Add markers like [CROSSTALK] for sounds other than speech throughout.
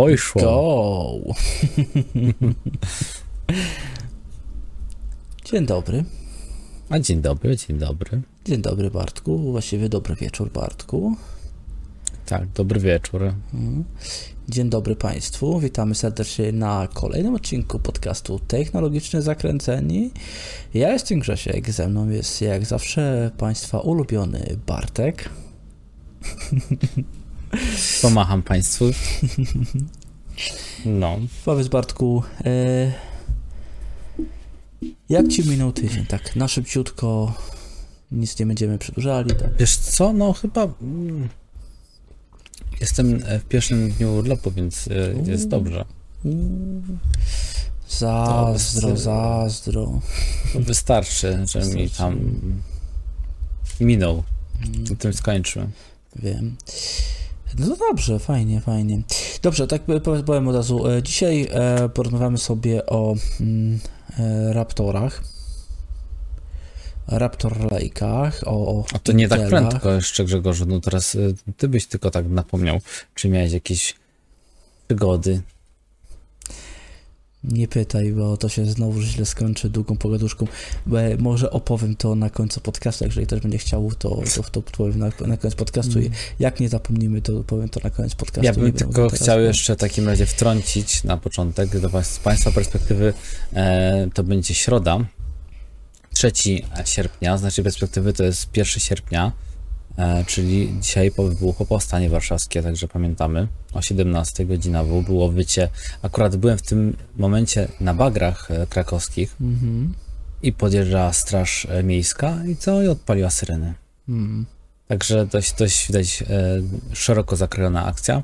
Pojszło. Go! [LAUGHS] Dzień dobry. A dzień dobry, dzień dobry. Dzień dobry Bartku, właściwie dobry wieczór Bartku. Tak, dobry wieczór. Dzień dobry Państwu, witamy serdecznie na kolejnym odcinku podcastu Technologicznie Zakręceni. Ja jestem Grzesiek, ze mną jest jak zawsze Państwa ulubiony Bartek. [LAUGHS] Pomacham Państwu. No, Powiedz Bartku, e, jak Ci minął tydzień? Tak, na szybciutko, nic nie będziemy przedłużali, tak? wiesz co, no chyba mm, jestem e, w pierwszym dniu urlopu, więc e, jest dobrze. Zazdro, To- zazdro. To Wystarczy, że mi tam minął. I tym skończyłem. Wiem. No dobrze, fajnie, fajnie. Dobrze, tak powiem- od razu. E, Dzisiaj e, porozmawiamy sobie o mm, e, Raptorach. Raptor Lake'ach, o, o A to nie tak prędko jeszcze Grzegorzu, no teraz ty byś tylko tak napomniał, czy miałeś jakieś przygody. Nie pytaj, bo to się znowu źle skończy długą pogaduszką. Może opowiem to na końcu podcastu, jeżeli ktoś będzie chciał, to, to, to powiem na, na koniec podcastu. I Jak nie zapomnimy, to powiem to na koniec podcastu. Ja Nie bym będę tylko chciał bo- jeszcze w takim razie wtrącić na początek, do was- z Państwa perspektywy e, to będzie środa, 3 sierpnia, z naszej perspektywy to jest 1 sierpnia, czyli dzisiaj po wybuchu powstanie warszawskie, także pamiętamy, o 17 godzina W było wycie, akurat byłem w tym momencie na bagrach e, krakowskich Mhm. i podjeżdżała straż e, miejska i co, i odpaliła syreny. Mm. Także dość, dość widać e, szeroko zakrojona akcja.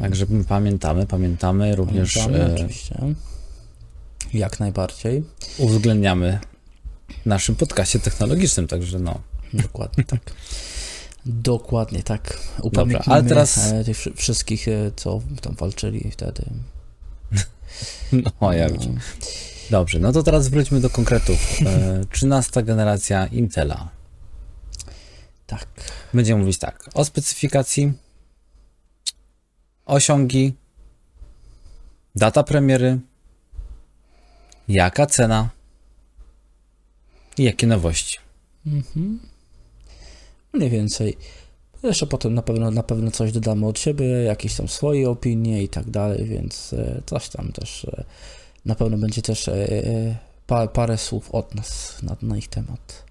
Także my pamiętamy, pamiętamy, również Pamiętamy, e, oczywiście. Jak najbardziej. uwzględniamy w naszym podcaście technologicznym, także no. Dokładnie tak. Dokładnie tak. Upamiętnimy ale teraz- e, tych wszy- wszystkich, e, co tam walczyli wtedy. [LAUGHS] No, ja wiem. Dobrze, no to teraz wróćmy do konkretów. E, [LAUGHS] 13 generacja Intela. Tak. Będziemy mówić tak, o specyfikacji, osiągi, data premiery, jaka cena i jakie nowości. Mhm. Mniej więcej. Jeszcze potem na pewno, na pewno coś dodamy od siebie, jakieś tam swoje opinie i tak dalej, więc e, coś tam też e, na pewno będzie też e, pa, parę słów od nas na, na ich temat.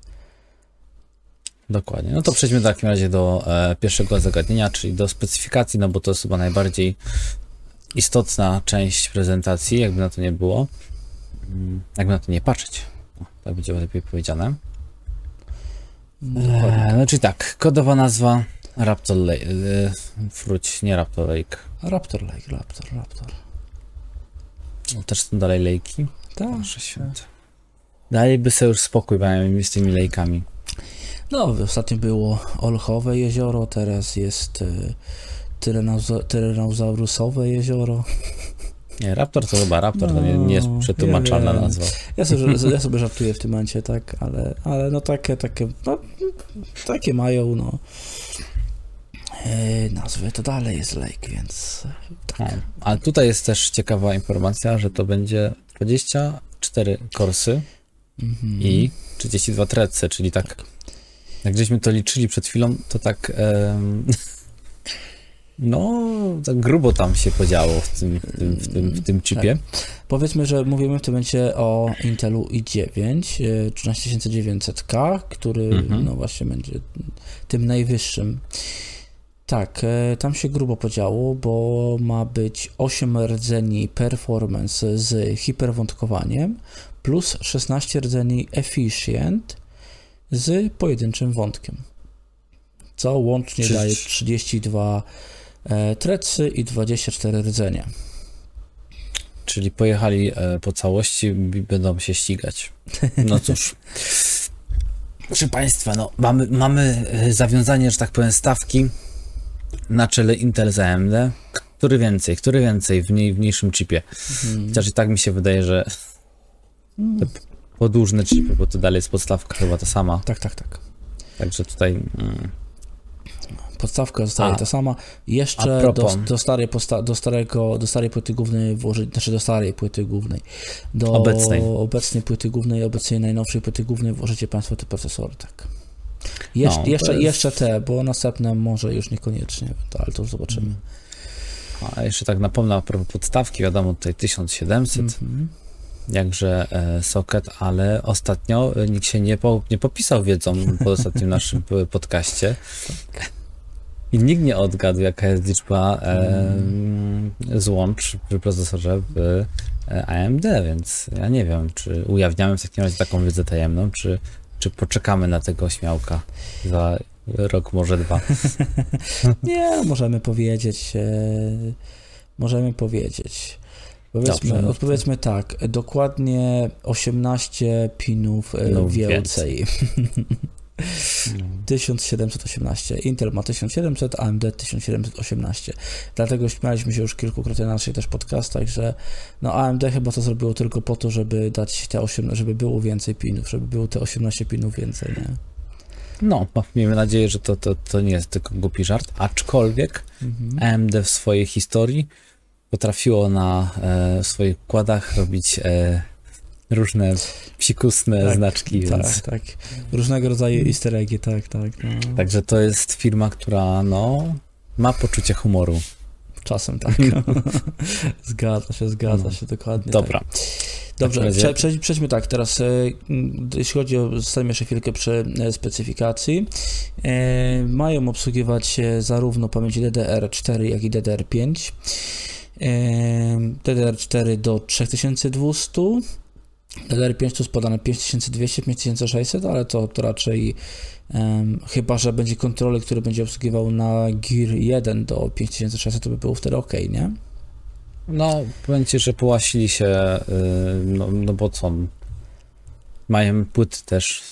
Dokładnie. No to przejdźmy w takim razie do pierwszego zagadnienia, czyli do specyfikacji, no bo to jest chyba najbardziej istotna część prezentacji, jakby na to nie było. Mm, Jakby na to nie patrzeć. Tak będzie lepiej powiedziane. E, no czyli tak, kodowa nazwa Raptor Lake. E, wróć, nie Raptor Lake. Raptor Lake, Raptor, Raptor. No, też są dalej lejki. Tak. Boże święty. Dajby sobie już spokój mają z tymi lejkami. No, ostatnio było Olchowe jezioro, teraz jest y, Tyrannoza- Tyrannosaurusowe jezioro. Nie, Raptor to chyba Raptor, to nie, nie jest No, przetłumaczalna ja nazwa. Ja sobie, [LAUGHS] ja sobie żartuję w tym momencie, tak, ale, ale no takie, takie, no, takie mają, no, e, nazwy, to dalej jest lake, więc No, ale tutaj jest też ciekawa informacja, że to będzie 24 korsy mhm. i 32 trecce, czyli tak, jak żeśmy to liczyli przed chwilą, to tak [LAUGHS] no, tak grubo tam się podziało w tym, w tym, w tym, w tym chipie. Powiedzmy, że mówimy w tym momencie o Intelu i9 e, 13900K, który Mhm. no właśnie będzie tym najwyższym. Tak, e, tam się grubo podziało, bo ma być 8 rdzeni performance z hiperwątkowaniem plus 16 rdzeni efficient z pojedynczym wątkiem. Co łącznie Czy- daje 32 e, trecy i 24 rdzenie. Czyli pojechali e, po całości będą się ścigać. No cóż. [LAUGHS] Proszę Państwa, no mamy, mamy e, zawiązanie, że tak powiem, stawki na czele Intel z AMD. Który więcej, który więcej w, mniej, w mniejszym chipie. Mhm. Chociaż i tak mi się wydaje, że te podłużne chipy, bo to dalej jest podstawka chyba ta sama. Tak, tak, tak. Także tutaj mm, podstawka zostaje A, ta sama. Jeszcze do, do, starej posta- do, starego, do starej płyty głównej włożyć, znaczy do starej płyty głównej, do Obecnej. obecnej płyty głównej, obecnej najnowszej płyty głównej włożycie Państwo te procesory, tak. Jesz, No, jeszcze, jest- jeszcze te, bo następne może już niekoniecznie, to, ale to już zobaczymy. A jeszcze tak napomnę a propos podstawki, wiadomo tutaj 1700, Mhm. jakże e, socket, ale ostatnio e, nikt się nie, po, nie popisał wiedzą po [LAUGHS] ostatnim naszym podcaście. I nikt nie odgadł, jaka jest liczba e, złącz przy procesorze w e, AMD, więc ja nie wiem, czy ujawniamy w takim razie taką wiedzę tajemną, czy, czy poczekamy na tego śmiałka za rok, może dwa. [LAUGHS] Nie, możemy powiedzieć. E, możemy powiedzieć. Powiedzmy, Dobrze. odpowiedzmy tak, dokładnie 18 pinów No, więcej. [LAUGHS] 1718. Intel ma 1700, AMD 1718. Dlatego śmialiśmy się już kilkukrotnie na naszych też podcastach, że no AMD chyba to zrobiło tylko po to, żeby dać te 8, żeby było więcej pinów, żeby było te 18 pinów więcej, nie? No, miejmy nadzieję, że to, to, to nie jest tylko głupi żart, aczkolwiek Mhm. AMD w swojej historii potrafiło na e, swoich układach robić e, różne psikusne Tak, znaczki, więc Tak, tak. Różnego rodzaju easter eggi, tak, tak. No. także to jest firma, która no ma poczucie humoru. Czasem tak. [LAUGHS] zgadza się, zgadza No. się, dokładnie. Dobra. Tak. Dobrze, W takim prze, przejdź, przejdźmy tak, teraz e, jeśli chodzi o, zostajemy jeszcze chwilkę przy e, specyfikacji. E, mają obsługiwać e, zarówno pamięci DDR4, jak i DDR5. E, DDR4 do 3200. DDR5 to jest podane 5200, 5600, ale to, to raczej em, chyba, że będzie kontroler, który będzie obsługiwał na Gear 1 do 5600, to by było wtedy ok, nie? No, ci, że połasili się, y, no, no bo co, mają płyty też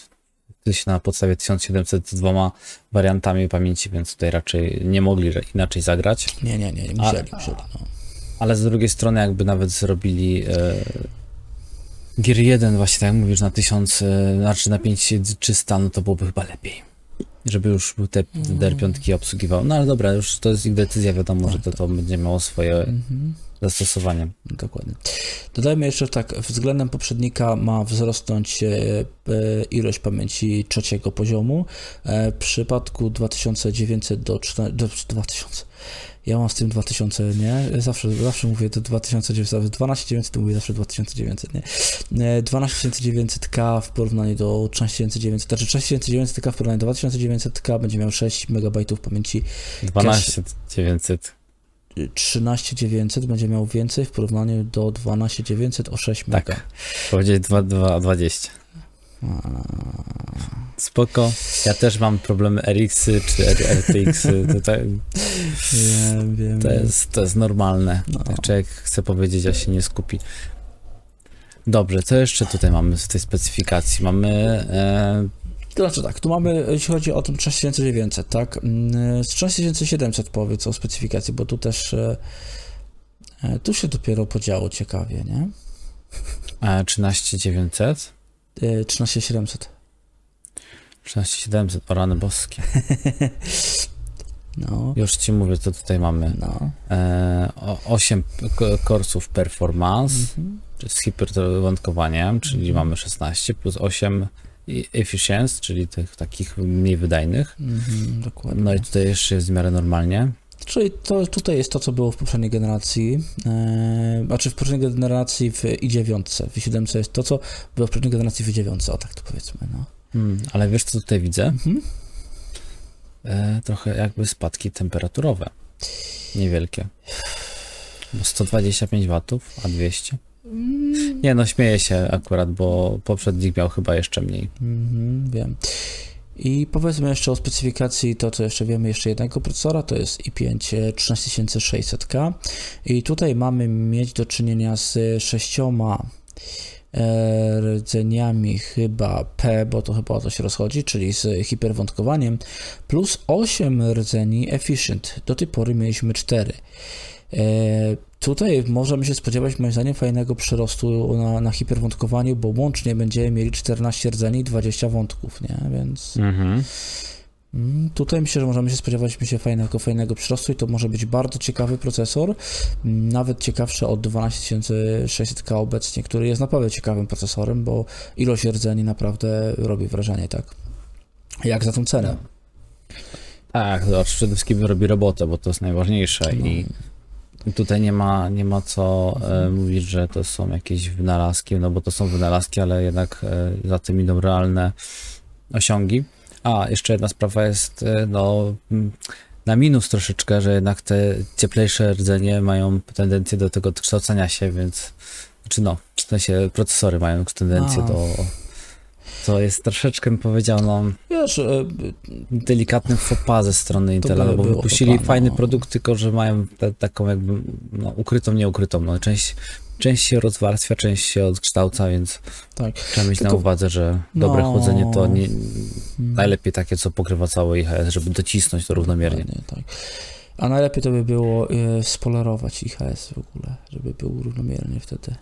gdzieś na podstawie 1700 z dwoma wariantami pamięci, więc tutaj raczej nie mogli inaczej zagrać. Nie, nie, nie, nie musieli, musieli, no. Ale z drugiej strony, jakby nawet zrobili e, Gear 1, właśnie tak jak mówisz, na 1000, e, znaczy na 5300, no to byłoby chyba lepiej. Żeby już te DDR5 obsługiwał. No ale dobra, już to jest ich decyzja, wiadomo, że to, to będzie miało swoje Mhm. zastosowanie. Dokładnie. Dodajmy jeszcze tak, względem poprzednika ma wzrosnąć e, e, ilość pamięci trzeciego poziomu. W przypadku 2900 do, 4, do 2000. Ja mam z tym 2000, nie? Zawsze, zawsze mówię do 2900, 12900 to mówię zawsze 2900, nie? E, 12900K w porównaniu do 13900, znaczy 13900K w porównaniu do 2900K będzie miał 6 MB pamięci 12 900. 13900 będzie miał więcej w porównaniu do 12900 o 6 Tak. mega. Powiedzieć 2, 2, 20. Spoko. Ja też mam problemy RX-y czy RTX-y. To, tak- Wiem, wiem. to, jest, to jest normalne. No. Tak człowiek chce powiedzieć, a się nie skupi. Dobrze, co jeszcze tutaj mamy w tej specyfikacji? Mamy e, znaczy tak, tu mamy, jeśli chodzi o ten 6900, tak? Mm, Z 6700 powiedz o specyfikacji, bo tu też e, e, tu się dopiero podziało ciekawie, nie? e, 13900, E, 13700. 13700, o rany boskie. [LAUGHS] No, Już ci mówię, co tutaj mamy. no. E, o- 8 k- korsów performance, Mhm. z hiperwątkowaniem, czyli Mhm. mamy 16 plus 8 i- efficiency, czyli tych takich mniej wydajnych. Mhm, dokładnie. No i tutaj jeszcze jest w miarę normalnie. Czyli to, tutaj jest to, co było w poprzedniej generacji, e, znaczy w poprzedniej generacji w i9, w i7 jest to, co było w poprzedniej generacji w i9, o tak to powiedzmy, no. Hmm, ale wiesz, co tutaj widzę? Mhm. E, trochę jakby spadki temperaturowe. Niewielkie. Bo 125 watów, a 200. Mm, Nie no, śmieję się akurat, bo poprzednik miał chyba jeszcze mniej. Mhm, wiem. I powiedzmy jeszcze o specyfikacji, to co jeszcze wiemy, jeszcze jednego procesora, to jest i5 13600K i tutaj mamy mieć do czynienia z sześcioma e, rdzeniami chyba P, bo to chyba o to się rozchodzi, czyli z hiperwątkowaniem, plus 8 rdzeni efficient. Do tej pory mieliśmy 4. Tutaj możemy się spodziewać, moim zdaniem, fajnego przyrostu na, na hiperwątkowaniu, bo łącznie będziemy mieli 14 rdzeni i 20 wątków, nie? Więc Mhm. Mm, Tutaj myślę, że możemy się spodziewać się fajnego, fajnego przyrostu i to może być bardzo ciekawy procesor, nawet ciekawszy od 12600K obecnie, który jest naprawdę ciekawym procesorem, bo ilość rdzeni naprawdę robi wrażenie, tak? Jak za tą cenę? Tak, to przede wszystkim robi robotę, bo to jest najważniejsze No. i tutaj nie ma, nie ma co e, mówić, że to są jakieś wynalazki, no bo to są wynalazki, ale jednak e, za tym idą realne osiągi. A, jeszcze jedna sprawa jest, e, no, na minus troszeczkę, że jednak te cieplejsze rdzenie mają tendencję do tego kształcenia się, więc, znaczy no, w sensie procesory mają tendencję A. do, to jest troszeczkę, bym powiedział, no, Wiesz, e, delikatnym pas ze strony Intela, by no bo wypuścili faux pas, fajny no. produkt, tylko że mają te, taką jakby no, ukrytą, nieukrytą. No, część, część się rozwarstwia, część się odkształca, więc tak. trzeba mieć Tylko- na uwadze, że dobre No. chłodzenie to nie, Mm. najlepiej takie, co pokrywa cały IHS, żeby docisnąć to równomiernie. Tak. A najlepiej to by było e, spolerować IHS w ogóle, żeby był równomiernie wtedy.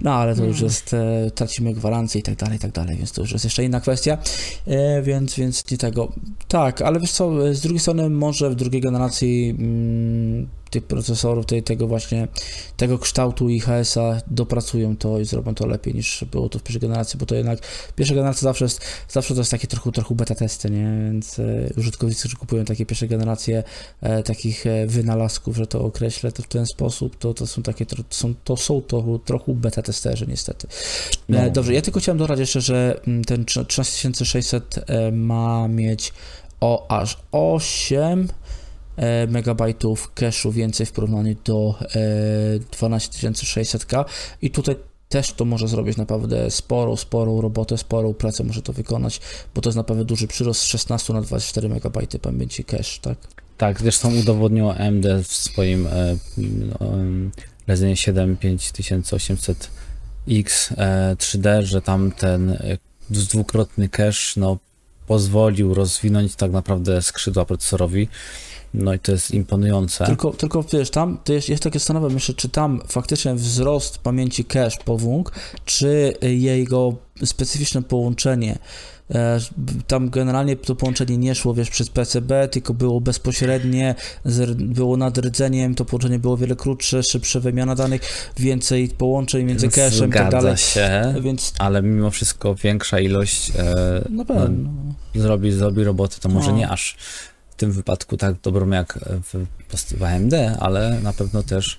No ale to już jest, e, tracimy gwarancję i tak dalej, i tak dalej, więc to już jest jeszcze inna kwestia, e, więc, więc nie tego. Tak, ale wiesz co, e, z drugiej strony może w drugiej generacji mm, tych procesorów, tej, tego właśnie, tego kształtu IHS-a dopracują to i zrobią to lepiej niż było to w pierwszej generacji, bo to jednak pierwsza generacja zawsze jest, zawsze to jest takie trochę, trochę beta testy, nie, więc e, użytkownicy, którzy kupują takie pierwsze generacje e, takich e, wynalazków, że to określę to w ten sposób, to, to są takie, tro, są, to są to trochę beta testerzy niestety. No. E, Dobrze, ja tylko chciałem dodać jeszcze, że mm, ten 13600 e, ma mieć o aż 8 e, megabajtów cache'u więcej w porównaniu do e, 12600K i tutaj też to może zrobić naprawdę sporą, sporą robotę, sporą pracę może to wykonać, bo to jest naprawdę duży przyrost z 16 na 24 megabajty pamięci cache, tak? Tak, zresztą udowodniło AMD w swoim e, Ryzenie 7 5800X e, 3D, że tam ten e, dwukrotny cache no, pozwolił rozwinąć tak naprawdę skrzydła procesorowi. No i to jest imponujące. Tylko, tylko wiesz, tam to jest, jest takie zastanawiam jeszcze, czy tam faktycznie wzrost pamięci cache powóg, czy jego specyficzne połączenie. E, Tam generalnie to połączenie nie szło, wiesz, przez PCB, tylko było bezpośrednie, było nad rdzeniem, to połączenie było wiele krótsze, szybsze wymiana danych, więcej połączeń między cache'em i tak dalej. się, Więc ale mimo wszystko większa ilość e, pewno. zrobi, zrobi roboty, to może No. nie aż tym wypadku tak dobrą jak w, w AMD, ale na pewno też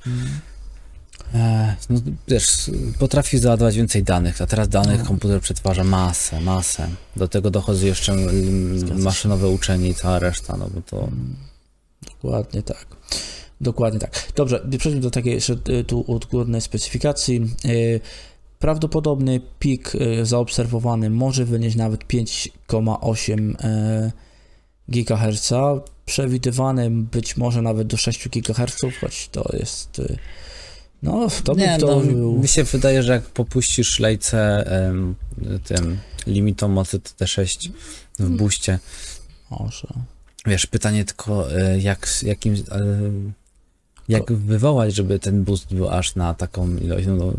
e, no, wiesz, potrafi załadować więcej danych, a teraz danych No. komputer przetwarza masę, masę. Do tego dochodzi jeszcze mm, maszynowe uczenie i cała reszta, no bo to Dokładnie tak. Dokładnie tak. Dobrze, przejdźmy do takiej jeszcze tu odgórnej specyfikacji. Y, Prawdopodobny pik zaobserwowany może wynieść nawet 5,8 y, GHz. Przewidywany być może nawet do 6 GHz, choć to jest. y, No, to by to no, był. mi się wydaje, że jak popuścisz lejce em, tym limitom mocy TT6 w Hmm. buście, Może. Wiesz, pytanie tylko, e, jak, jakim, e, jak wywołać, żeby ten boost był aż na taką ilość no,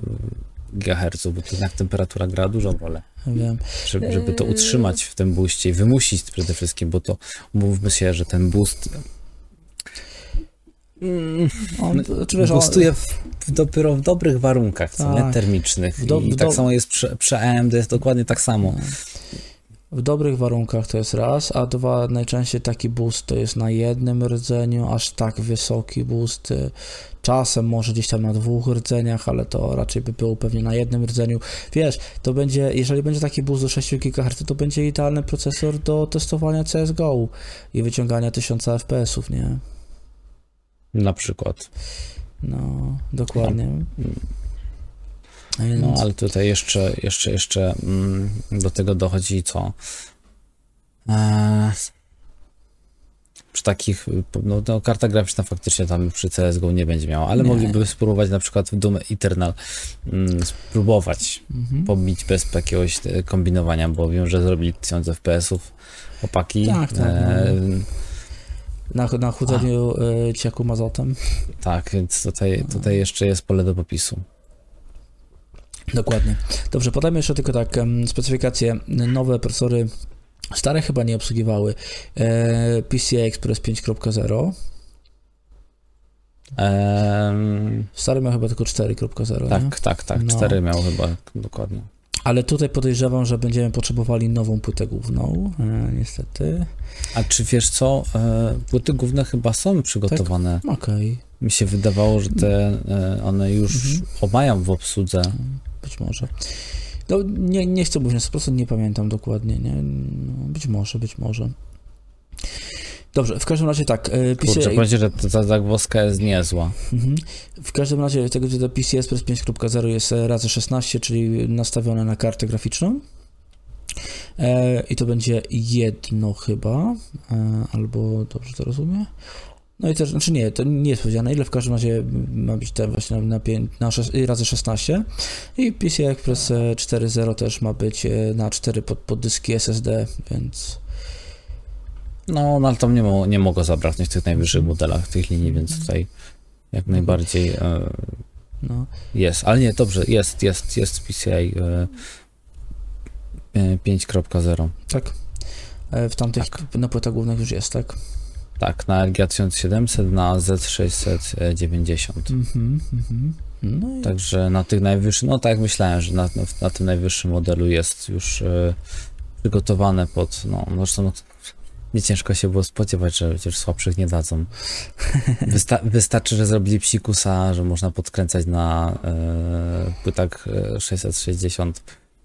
gigaherców, bo to jednak temperatura gra dużą rolę, Wiem. żeby, żeby to utrzymać w tym boostie i wymusić przede wszystkim, bo to umówmy się, że ten boost mm, On, czy wiesz, on, boostuje w, w dopiero w dobrych warunkach? Tak. Termicznych do- i tak do- samo jest przy, przy AMD, jest dokładnie tak samo. W dobrych warunkach to jest raz, a dwa, najczęściej taki boost to jest na jednym rdzeniu, aż tak wysoki boost. y, Czasem może gdzieś tam na dwóch rdzeniach, ale to raczej by było pewnie na jednym rdzeniu. Wiesz, to będzie, jeżeli będzie taki boost do 6 GHz, to będzie idealny procesor do testowania CSGO i wyciągania 1000 FPS-ów, nie? Na przykład. No, dokładnie. Więc, No, ale tutaj jeszcze, jeszcze, jeszcze mm, do tego dochodzi co? Eee, przy takich, no, no karta graficzna faktycznie tam przy CSGO nie będzie miała, ale Nie. mogliby spróbować na przykład w Doom Eternal mm, spróbować mhm. pobić bez jakiegoś e, kombinowania, bo wiem, że zrobili 1000 FPS-ów opaki. Tak, tak, e, Na, na chłodzeniu y, ciaku azotem. tak, więc tutaj, tutaj jeszcze jest pole do popisu. Dokładnie. Dobrze, podajmy jeszcze tylko tak specyfikacje. Nowe procesory Stare chyba nie obsługiwały e, PCI Express 5.0. Em, Stary miał chyba tylko 4.0. nie? tak, tak, tak. No. Cztery miał chyba dokładnie. Ale tutaj podejrzewam, że będziemy potrzebowali nową płytę główną, e, niestety. A czy wiesz co? E, płyty główne chyba są przygotowane. Okej, Mi się wydawało, że te e, one już Mhm. omają w obsłudze. Być może. No, nie, nie chcę mówić na 100%, nie pamiętam dokładnie, nie? No, być może, być może. Dobrze, w każdym razie tak, e, PCI, Kurczę, powiem że ta zagwozdka jest niezła. Mhm. W każdym razie tego że PC Express 5.0 jest razy 16, czyli nastawione na kartę graficzną. E, I to będzie jedno chyba, e, albo dobrze to rozumiem. No i też, znaczy nie, to nie jest powiedziane ile, w każdym razie ma być ten właśnie na, na, pię- na szes- i razy 16 i PCI Express e, 4.0 też ma być e, na 4 pod, pod dyski SSD, więc No, no ale tam nie, mo- nie mogło zabraknąć w tych najwyższych modelach tych linii, więc tutaj jak najbardziej e, no, jest. Ale nie, dobrze, jest, jest, jest PCI e, 5.0. tak. E, W tamtych, na płytach głównych już jest, tak? Tak, na LG 1700, na Z690. Mhm, mhm. No i Także na tych najwyższych, no tak myślałem, że na, na tym najwyższym modelu jest już e, przygotowane pod, no zresztą no, nie ciężko się było spodziewać, że przecież słabszych nie dadzą. [LAUGHS] Wysta wystarczy, że zrobili psikusa, że można podkręcać na e, płytach e, 660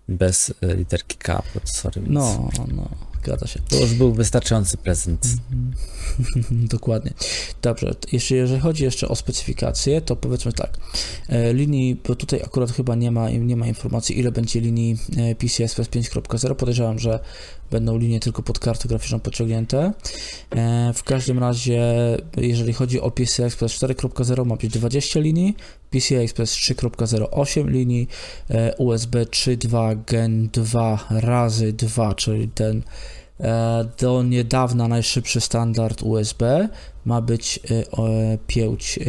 bez e, literki K procesory, więc No, no, zgadza się. to już był wystarczający prezent. Mhm. [LAUGHS] [LAUGHS] Dokładnie. Dobrze, jeszcze jeżeli chodzi jeszcze o specyfikację, to powiedzmy tak. E, linii, bo tutaj akurat chyba nie ma, nie ma informacji, ile będzie linii e, Express 5.0. Podejrzewam, że będą linie tylko pod kartę graficzną podciągnięte. E, w każdym razie, jeżeli chodzi o PCI Express 4.0, ma być 20 linii, PCI Express 3.0 8 linii, e, USB 3.2 Gen 2 razy 2, czyli ten E, Do niedawna najszybszy standard USB ma być pięć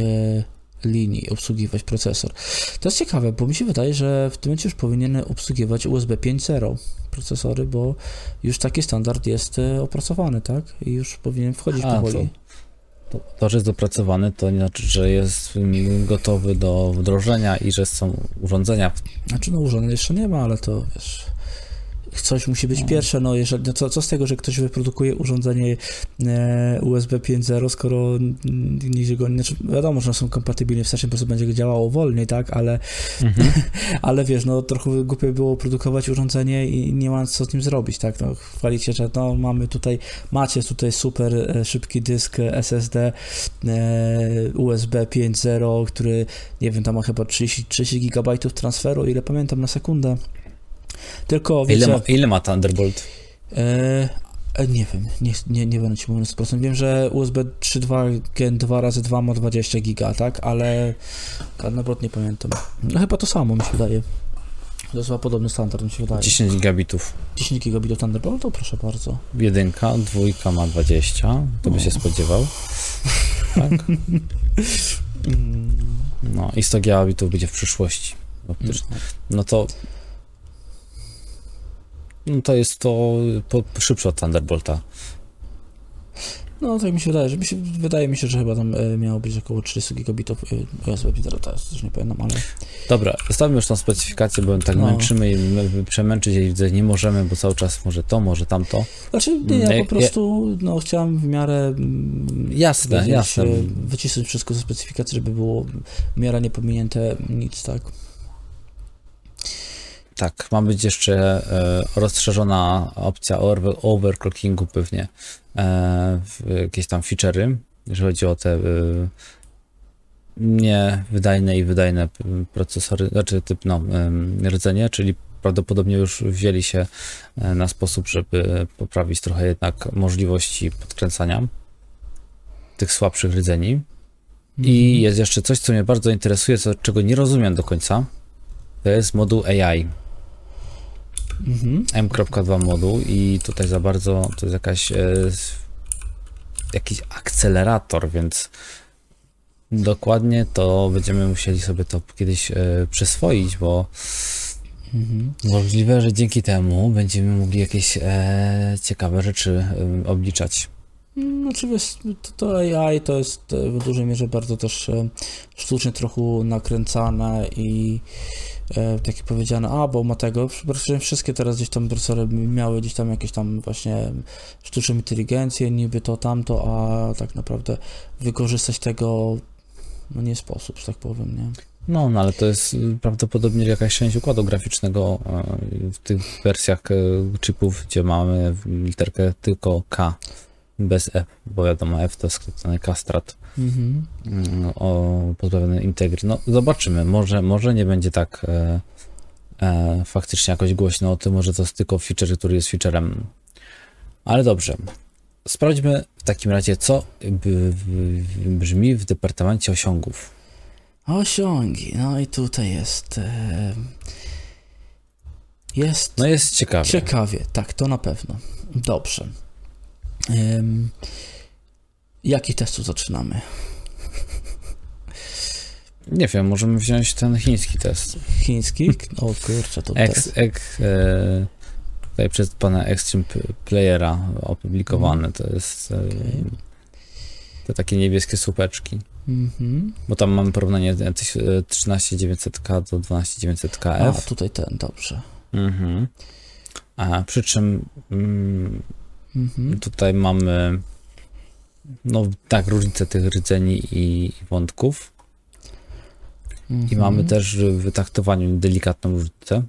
linii, obsługiwać procesor. To jest ciekawe, bo mi się wydaje, że w tym momencie już powinien obsługiwać USB 5.0 procesory, bo już taki standard jest e, opracowany, tak? I już powinien wchodzić A, powoli. To, to, że jest dopracowany, to nie znaczy, że jest gotowy do wdrożenia i że są urządzenia Znaczy, no urządzeń jeszcze nie ma, ale to wiesz. Coś musi być No. pierwsze, no jeżeli, no co, co z tego, że ktoś wyprodukuje urządzenie e, USB 5.0, skoro nigdzie go nie, znaczy wiadomo, że są kompatybilne, wystarczy po prostu będzie działało wolniej, tak, ale, Mhm. [LAUGHS] ale wiesz, no trochę głupio było produkować urządzenie i nie ma co z nim zrobić, tak, no chwalicie, że no mamy tutaj, macie tutaj super e, szybki dysk SSD USB 5.0, który, nie wiem, tam ma chyba 30, 30 GB transferu, ile pamiętam na sekundę. Tylko wiecie, Ile ma, ile ma Thunderbolt? e, e, nie wiem, nie, nie, nie będę ci mówił na 100%. Wiem, że USB 3.2 Gen 2 razy 2 ma 20 giga, tak, ale Thunderbolt nie pamiętam. No chyba to samo mi się wydaje. To jest chyba podobny standard, mi się wydaje. 10 gigabitów. 10 gigabitów Thunderboltu, proszę bardzo. Jedynka, dwójka ma 20, to by O. się spodziewał. Tak? Mm, [LAUGHS] No i 100 gigabitów będzie w przyszłości. optycznej. No to no to jest to po, szybsze od Thunderbolta. No, tak mi się wydaje, że mi się, wydaje mi się, że chyba tam e, miało być około 30 gigabitów e, USB 5.0, teraz też nie pamiętam, ale Dobra, zostawmy już tą specyfikację, bo tak No. męczymy i przemęczyć jej widzę nie możemy, bo cały czas może to, może tamto. Znaczy, nie, ja Mm, po ja- prostu no, chciałem w miarę mm, Jasne, jasne. e, wycisnąć wszystko ze specyfikacji, żeby było w miarę niepominięte nic, tak? Tak, ma być jeszcze e, rozszerzona opcja over, overclockingu pewnie, e, jakieś tam feature'y, jeżeli chodzi o te e, niewydajne i wydajne procesory, znaczy typ, no, rdzenie, czyli prawdopodobnie już wzięli się na sposób, żeby poprawić trochę jednak możliwości podkręcania tych słabszych rdzeni. I jest jeszcze coś, co mnie bardzo interesuje, co, czego nie rozumiem do końca. To jest moduł AI. Mhm. M.2 moduł i tutaj za bardzo to jest jakaś e, jakiś akcelerator, więc dokładnie to będziemy musieli sobie to kiedyś e, przyswoić, bo Mhm. Możliwe, że dzięki temu będziemy mogli jakieś e, ciekawe rzeczy e, obliczać. Znaczy wiesz, to, to AI to jest e, w dużej mierze bardzo też sztucznie trochę nakręcane i e, takie powiedziane, a bo ma tego, praktycznie wszystkie teraz gdzieś tam procesory miały gdzieś tam jakieś tam właśnie sztuczną inteligencję, niby to tamto, a tak naprawdę wykorzystać tego no nie sposób, że tak powiem, nie? No, no ale to jest prawdopodobnie jakaś część układu graficznego e, w tych wersjach e, chipów, gdzie mamy literkę tylko K bez F, bo wiadomo, F to skrócony kastrat Mhm. mm, o pozbawiony integry. No, zobaczymy, może, może nie będzie tak e, e, faktycznie jakoś głośno o tym, może to jest tylko feature, który jest featurem. Ale dobrze. Sprawdźmy w takim razie, co brzmi w departamencie osiągów. Osiągi, no i tutaj jest e, jest No jest ciekawie. Ciekawie, tak, to na pewno. Dobrze. Jaki testu zaczynamy? Nie wiem, możemy wziąć ten chiński test. Chiński? O kurczę, to Ex, test. ex, e, tutaj przez pana Extreme Playera opublikowany. To jest e, te takie niebieskie słupeczki. Mhm. Bo tam mamy porównanie e, tyś- e, 13900K do 12900KF. A, tutaj ten, dobrze. Mhm. A przy czym mm, Mhm. tutaj mamy no tak, różnicę tych rdzeni i, i wątków. I Mhm. mamy też w wytaktowaniu delikatną różnicę.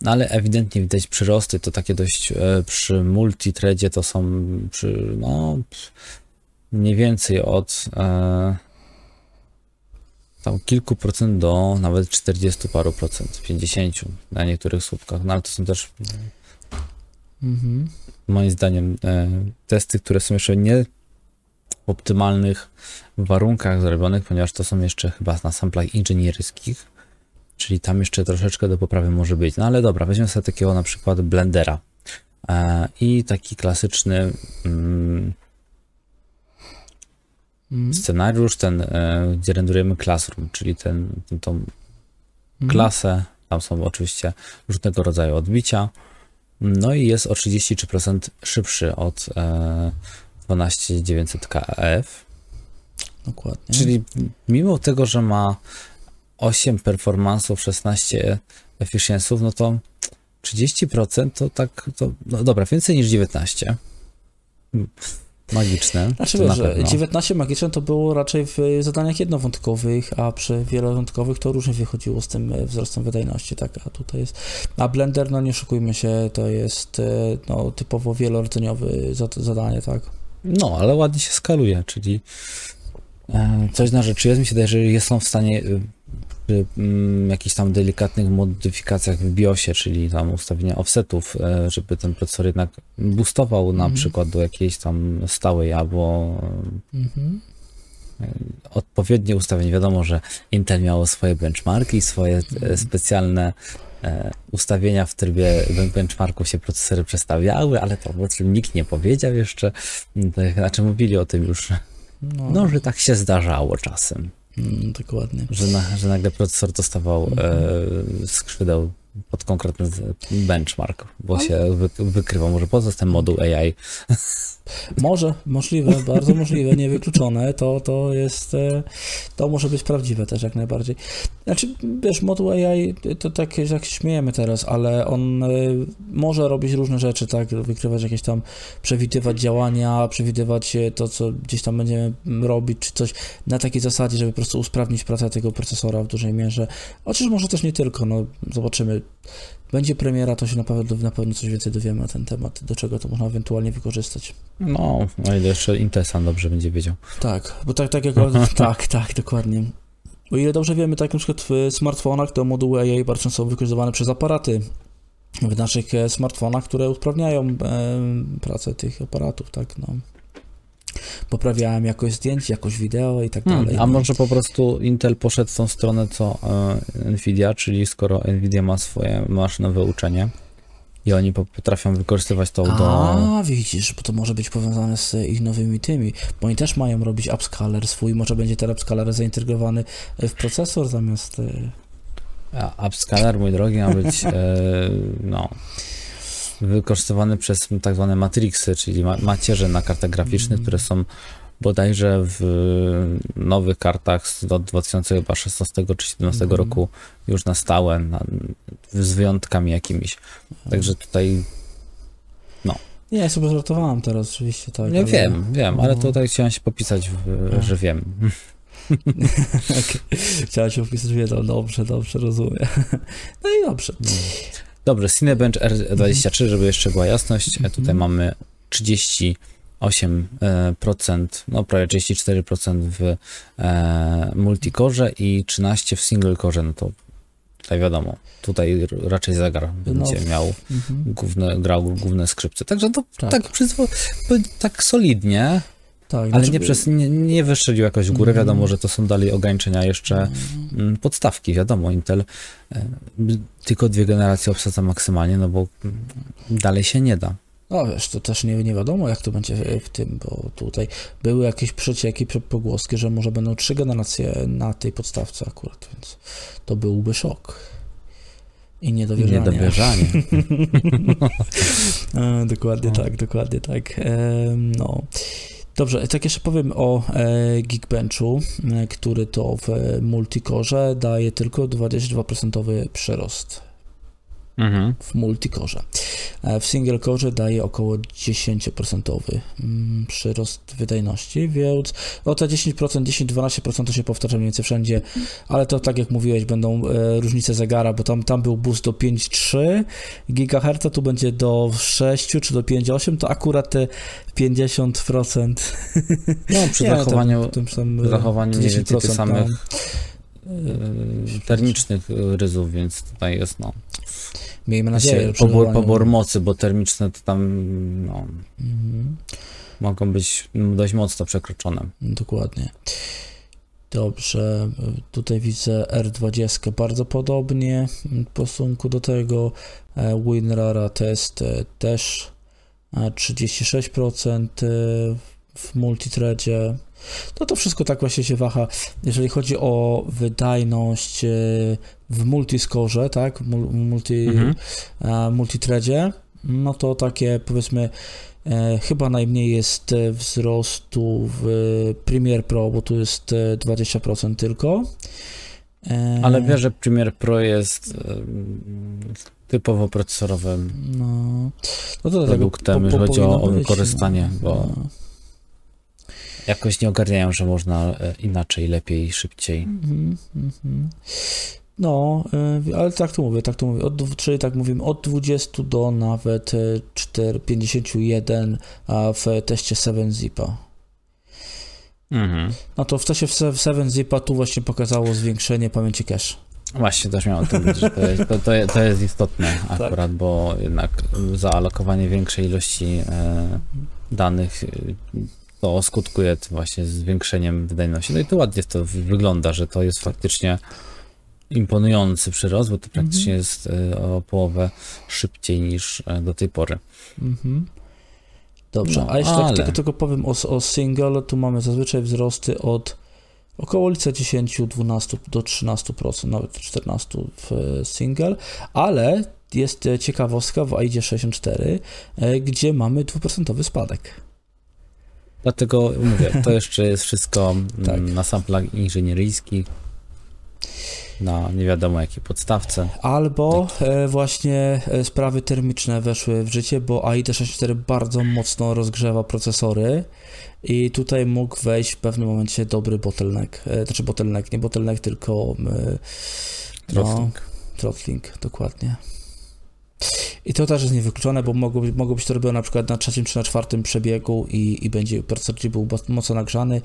No ale ewidentnie widać przyrosty, to takie dość e, przy multithreadzie to są przy, no mniej więcej od e, tam kilku procent do nawet 40 paru procent, 50 na niektórych słupkach, no ale to są też Mhm. Moim zdaniem e, testy, które są jeszcze nie w optymalnych warunkach zrobionych, ponieważ to są jeszcze chyba na samplach inżynierskich, czyli tam jeszcze troszeczkę do poprawy może być. No ale dobra, weźmy sobie takiego na przykład Blendera e, i taki klasyczny mm, Mhm. scenariusz, ten, e, gdzie renderujemy Classroom, czyli ten, tą Mhm. klasę. Tam są oczywiście różnego rodzaju odbicia. No i jest o 33% szybszy od e, 12900KF. Dokładnie. Czyli mimo tego, że ma 8 performance'ów, 16 efficiency'ów, no to 30% to tak, to, no dobra, więcej niż 19. Magiczne. Znaczy wiesz, że pewno. 19 magiczne to było raczej w zadaniach jednowątkowych, a przy wielowątkowych to różnie wychodziło z tym e, wzrostem wydajności, tak, a tutaj jest, a Blender, no nie oszukujmy się, to jest e, no, typowo wielordzeniowy zad- zadanie, tak. No, ale ładnie się skaluje, czyli e, coś na rzeczy jest. Mi się wydaje, że jest są w stanie przy mm, jakichś tam delikatnych modyfikacjach w BIOSie, czyli tam ustawienia offsetów, e, żeby ten procesor jednak boostował na Mhm. przykład do jakiejś tam stałej albo Mhm. odpowiednie ustawień. Wiadomo, że Intel miało swoje benchmarki, swoje e, specjalne e, ustawienia w trybie ben- benchmarku się procesory przestawiały, ale to o nikt nie powiedział jeszcze. Mm, Znaczy mówili o tym już, No, no, że tak się zdarzało czasem, dokładnie. że, na, że nagle procesor dostawał e, skrzydeł pod konkretny benchmark, bo się wy, wykrywał. Może po co jest ten moduł AI? Może, możliwe, bardzo możliwe, niewykluczone, to, to jest, e, to może być prawdziwe też jak najbardziej. Znaczy, wiesz, moduł AI, to tak jak śmiejemy teraz, ale on e, może robić różne rzeczy, tak, wykrywać jakieś tam, przewidywać działania, przewidywać e, to, co gdzieś tam będziemy robić, czy coś na takiej zasadzie, żeby po prostu usprawnić pracę tego procesora w dużej mierze. Chociaż może też nie tylko, no zobaczymy. Będzie premiera, to się na pewno, na pewno coś więcej dowiemy na ten temat, do czego to można ewentualnie wykorzystać. No, o ile jeszcze Intel sam dobrze będzie wiedział. Tak, bo tak, tak jak. [LAUGHS] tak, tak, dokładnie. O ile dobrze wiemy, tak na przykład w smartfonach to moduły AI bardzo często są wykorzystywane przez aparaty w naszych e, smartfonach, które usprawniają e, pracę tych aparatów, tak, no. Poprawiają jakość zdjęć, jakość wideo i tak Hmm, dalej. a no. może po prostu Intel poszedł w tą stronę co e, Nvidia, czyli skoro Nvidia ma swoje maszynowe uczenie i oni po- potrafią wykorzystywać to do... A, widzisz, bo to może być powiązane z ich nowymi tymi, bo oni też mają robić upscaler swój, może będzie ten upscaler zaintegrowany w procesor zamiast... e, A upscaler, mój drogi, ma być e, no, wykorzystywany przez tak zwane matrixy, czyli ma macierze na kartach graficznych, które są bodajże w nowych kartach z od 2016 czy 2017 Mhm. roku już na stałe, na, z wyjątkami jakimiś. Także tutaj, Nie, ja sobie żartowałem teraz oczywiście, tak. nie ale- wiem, wiem, ale no. tutaj chciałem się popisać, w, A. że wiem. Okej. [LAUGHS] Chciałem się opisać, że no, dobrze, dobrze, rozumiem. [LAUGHS] No i dobrze. Dobrze, Cinebench R23, żeby jeszcze była jasność, e, tutaj Mhm. mamy 38%, no prawie 34% w e, multicore i 13% w single core, no to tutaj wiadomo, tutaj raczej zegar będzie No, miał Mhm. główne, grał główne skrzypce, także to Tak. tak, przyzwo- tak solidnie, Tak, ale znaczy- nie, przez, nie, nie wystrzelił jakoś w górę, Mhm. wiadomo, że to są dalej ograniczenia jeszcze mm, podstawki, wiadomo, Intel e, tylko dwie generacje obsadza maksymalnie, no bo mm, dalej się nie da. No wiesz, to też nie, nie wiadomo, jak to będzie w- tym, bo tutaj były jakieś przecieki, prze- pogłoski, że może będą trzy generacje na tej podstawce akurat, więc to byłby szok. I niedowierzanie. Niedowierzanie. [LAUGHS] E, dokładnie No. tak, dokładnie tak. E, no. Dobrze, tak jeszcze powiem o e, Geekbenchu, e, który to w e, multikorze daje tylko 22% przyrost mhm. w multikorze. E, W single core daje około 10% mm, przyrost wydajności, więc o te 10%, 10-12% to się powtarza mniej więcej wszędzie, ale to tak jak mówiłeś, będą e, różnice zegara, bo tam, tam był boost do 5,3 GHz, tu będzie do 6 czy do 5,8, to akurat te 50%. [LAUGHS] No, przy Nie, tam- zachowaniu, tym sam, zachowaniu mniej więcej tych 10% samych tam. e, termicznych ryzów, więc tutaj jest no, Miejmy nadzieję, pobór, pobór mocy, bo termiczne to tam no, Mhm. mogą być dość mocno przekroczone. Dokładnie. Dobrze, tutaj widzę R20 bardzo podobnie w stosunku do tego. E, WinRAR test e, też e, 36% e, w multithreadzie. No to wszystko tak właśnie się waha. Jeżeli chodzi o wydajność e, w multiscore, tak, multi, Mhm. e, multithreadzie, no to takie powiedzmy e, chyba najmniej jest wzrostu w Premiere Pro, bo tu jest e, 20% tylko. Ale wiesz, że Premiere Pro jest typowo procesorowym No, no to produktem, jeżeli chodzi o wykorzystanie, no, bo. Jakoś nie ogarniają, że można e, inaczej, lepiej, szybciej. Mhm, mhm. No, y, ale tak to mówię, tak to mówię. Od, czyli tak mówimy, od 20 do nawet e, 4, 51 a w teście 7-zipa. Mhm. No to w teście w se- w 7-zipa tu właśnie pokazało zwiększenie pamięci cache. Właśnie też miałem o tym mówić, że to jest, to, to, je- to jest istotne Tak. akurat, bo jednak zaalokowanie większej ilości e, danych e, to skutkuje właśnie zwiększeniem wydajności. No i to ładnie to wy- wygląda, że to jest faktycznie imponujący przyrost, bo to praktycznie Mhm. jest e, o połowę szybciej niż e, do tej pory. Mhm. Dobrze, No, a jeszcze ale- tak tylko, tylko powiem o, o single, tu mamy zazwyczaj wzrosty od około lica 10, 12 do 13%, nawet 14% w e, single, ale jest ciekawostka w AIDzie 64, e, gdzie mamy 2% spadek. Dlatego mówię, to [LAUGHS] jeszcze jest wszystko mm, Tak. na samplach inżynieryjskich, na nie wiadomo jakiej podstawce. Albo e, właśnie e, sprawy termiczne weszły w życie, bo AID64 bardzo mocno rozgrzewa procesory i tutaj mógł wejść w pewnym momencie dobry bottleneck. E, znaczy bottleneck, nie bottleneck, tylko e, no, throttling, dokładnie. I to też jest niewykluczone, bo mogło, być- mogło być to robione na przykład na trzecim czy na czwartym przebiegu i, i będzie procesor był mo- mocno nagrzany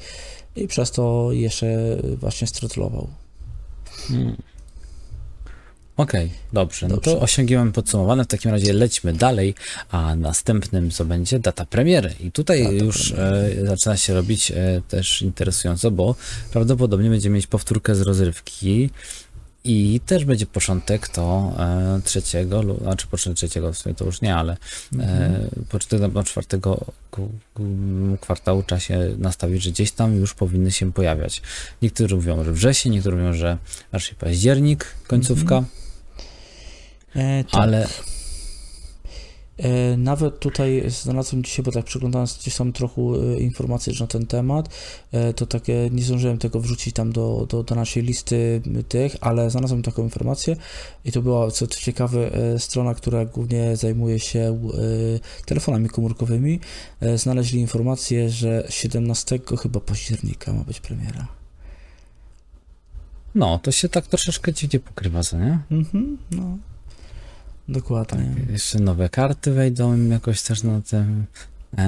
i przez to jeszcze właśnie strotlował. Mm. Okej, dobrze. No Dobrze. to osiągniemy podsumowane. W takim razie lećmy dalej, a następnym co będzie data premiery. I tutaj Data już e, zaczyna się robić e, też interesująco, bo prawdopodobnie będziemy mieć powtórkę z rozrywki I też będzie początek to e, trzeciego, znaczy początek trzeciego, w sumie to już nie, ale Mhm. e, początek do czwartego kwartału trzeba się nastawić, że gdzieś tam już powinny się pojawiać. Niektórzy mówią, że wrzesień, niektórzy mówią, że raczej październik, końcówka, Mhm. E, tak. ale Nawet tutaj znalazłem dzisiaj, bo tak przeglądając gdzieś tam trochę e, informacji na ten temat, e, to takie nie zdążyłem tego wrzucić tam do, do, do naszej listy tych, ale znalazłem taką informację i to była, co ciekawe, e, strona, która głównie zajmuje się e, telefonami komórkowymi. E, Znaleźli informację, że 17 chyba października ma być premiera. no, to się tak troszeczkę dziwnie pokrywa, co nie? Mhm, no. Dokładnie. Jeszcze nowe karty wejdą jakoś też na tym.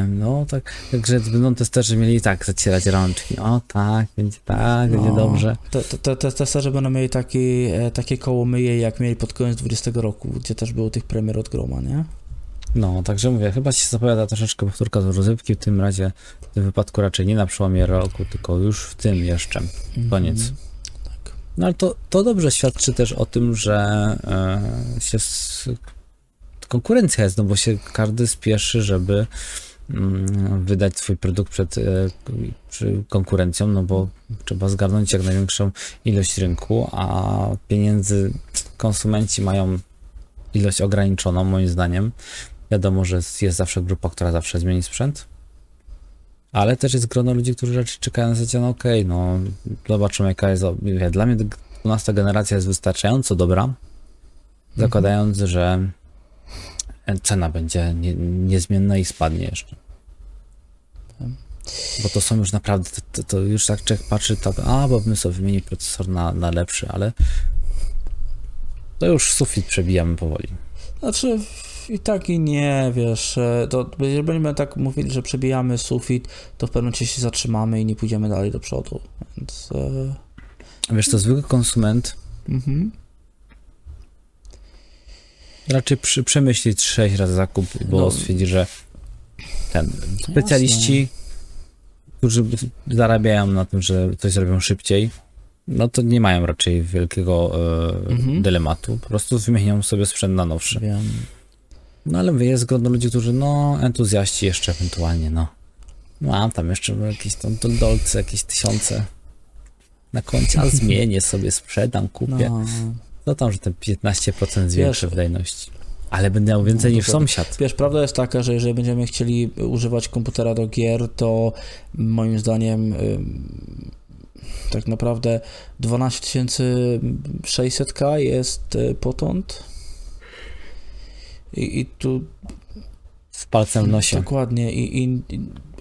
No, tak, także będą testerzy mieli tak zacierać rączki. O tak, będzie tak, będzie No. dobrze. Te, te, te, te testerze będą mieli taki, e, takie koło myje, jak mieli pod koniec 20 roku, gdzie też było tych premier od groma, nie? No, także mówię, chyba się zapowiada troszeczkę powtórka z rozrywki, w tym razie w tym wypadku raczej nie na przełomie roku, tylko już w tym jeszcze. Koniec. Mhm. Tak. No ale to, to dobrze świadczy też o tym, że e, się s- konkurencja jest, no bo się każdy spieszy, żeby mm, wydać swój produkt przed e, konkurencją, no bo trzeba zgarnąć jak największą ilość rynku, a pieniędzy konsumenci mają ilość ograniczoną, moim zdaniem. Wiadomo, że jest zawsze grupa, która zawsze zmieni sprzęt, ale też jest grono ludzi, którzy raczej czekają na zasadzie, no okej, no zobaczymy jaka jest, dla mnie 12 generacja jest wystarczająco dobra, zakładając, że cena będzie nie, niezmienna i spadnie jeszcze. Bo to są już naprawdę, to, to, już tak człowiek patrzy, tak, a bo bym sobie wymienił procesor na, na lepszy, ale to już sufit przebijamy powoli. Znaczy i tak i nie, wiesz, e, to jeżeli będziemy tak mówili, że przebijamy sufit, to w pewnym momencie się zatrzymamy i nie pójdziemy dalej do przodu, więc... E, Wiesz, to zwykły konsument mhm. raczej przy, przemyśli 6 razy zakup, bo No. stwierdzi, że ten specjaliści, którzy zarabiają na tym, że coś zrobią szybciej, no to nie mają raczej wielkiego e, Mhm. dylematu. Po prostu wymienią sobie sprzęt na nowszy. Wiem. No ale mówię, jest grono ludzi, którzy, no, entuzjaści jeszcze ewentualnie, no. Mam tam jeszcze jakieś tam do- dolce, jakieś tysiące na koncie, ale zmienię sobie, sprzedam, kupię. No. No tam, że te 15% zwiększę Wiesz- wydajności. Ale będę miał więcej No, niż sąsiad. Wiesz, prawda jest taka, że jeżeli będziemy chcieli używać komputera do gier, to moim zdaniem tak naprawdę 12600K jest y, potąd. I, i tu Z palcem w nosie. dokładnie i, i,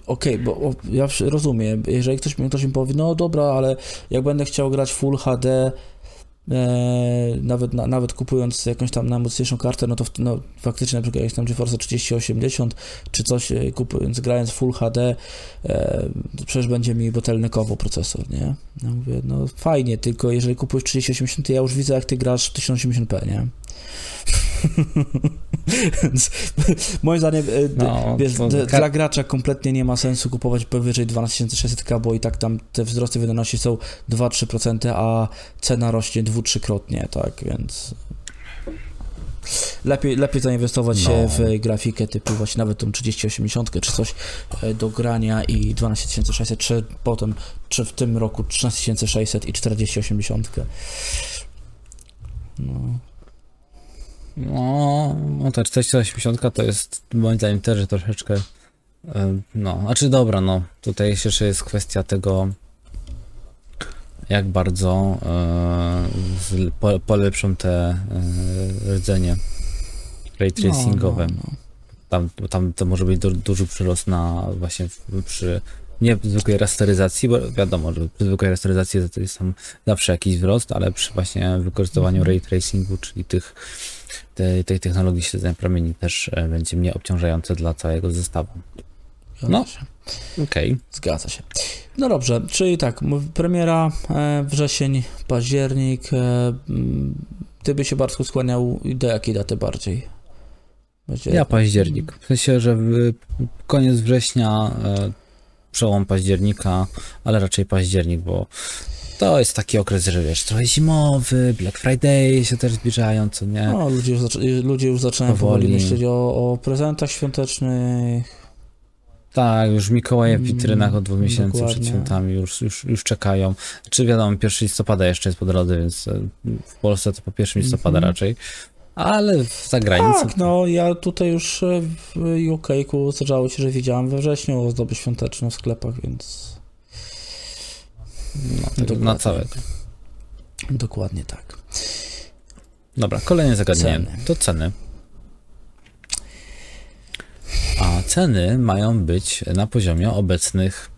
okej, bo o, ja rozumiem, jeżeli ktoś, mi- ktoś mi powie, no dobra, ale jak będę chciał grać Full HD, e, nawet, na, nawet kupując jakąś tam najmocniejszą kartę, no to w, no, faktycznie na przykład jakieś tam GeForce 3080 czy coś e, kupując, grając Full HD, e, to przecież będzie mi botelnykowo procesor, nie? Ja mówię, no fajnie, tylko jeżeli kupujesz 3080, to ja już widzę jak ty grasz w 1080p, nie? Moim zdaniem, e, No, wiesz, to dla gracza kompletnie nie ma sensu kupować powyżej 12600K, bo i tak tam te wzrosty wydajności są 2-3%, a cena rośnie dwu-trzykrotnie, tak, więc lepiej, lepiej zainwestować się No. w grafikę typu właśnie nawet tą 3080 czy coś e, do grania i 12600, czy potem, czy w tym roku 13600 i 4080. No. No, no ta 480 to jest moim zdaniem też troszeczkę. No, znaczy dobra, no. Tutaj jeszcze jest kwestia tego, jak bardzo e, po, polepszą te e, rdzenie ray tracingowe. No, no, no. Tam, tam to może być du, duży przyrost na właśnie przy nie zwykłej rasteryzacji, bo wiadomo, że przy zwykłej rasteryzacji to jest tam zawsze jakiś wzrost, ale przy właśnie wykorzystywaniu Mhm. ray tracingu, czyli tych, tej, tej technologii śledzenia promieni też e, będzie mniej obciążające dla całego zestawu. No. Okej. Zgadza się. No dobrze, czyli tak, premiera e, wrzesień, październik. E, ty by się Bartku skłaniał do jakiej daty bardziej? Będzie... Ja październik. W sensie, że koniec września, przełom października, ale raczej październik, bo To jest taki okres, że wiesz, trochę zimowy, Black Friday się też zbliżają, co nie? No, ludzie już, zac ludzie już zaczynają powoli, Powoli. myśleć o, o prezentach świątecznych. Tak, już Mikołaje w Mm, witrynach od dwóch miesięcy przed dokładnie. świętami już, już, już czekają. Czy wiadomo, 1 listopada jeszcze jest po drodze, więc e, w Polsce to po 1 listopada Mhm. raczej. Ale za granicą. Tak, no ja tutaj już e, w UK-ku zdarzało się, że widziałem we wrześniu ozdoby świąteczne w sklepach, więc no, tak, dokładnie. na całego. dokładnie tak. Dobra, kolejne zagadnienie. Ceny. To ceny. A ceny mają być na poziomie obecnych.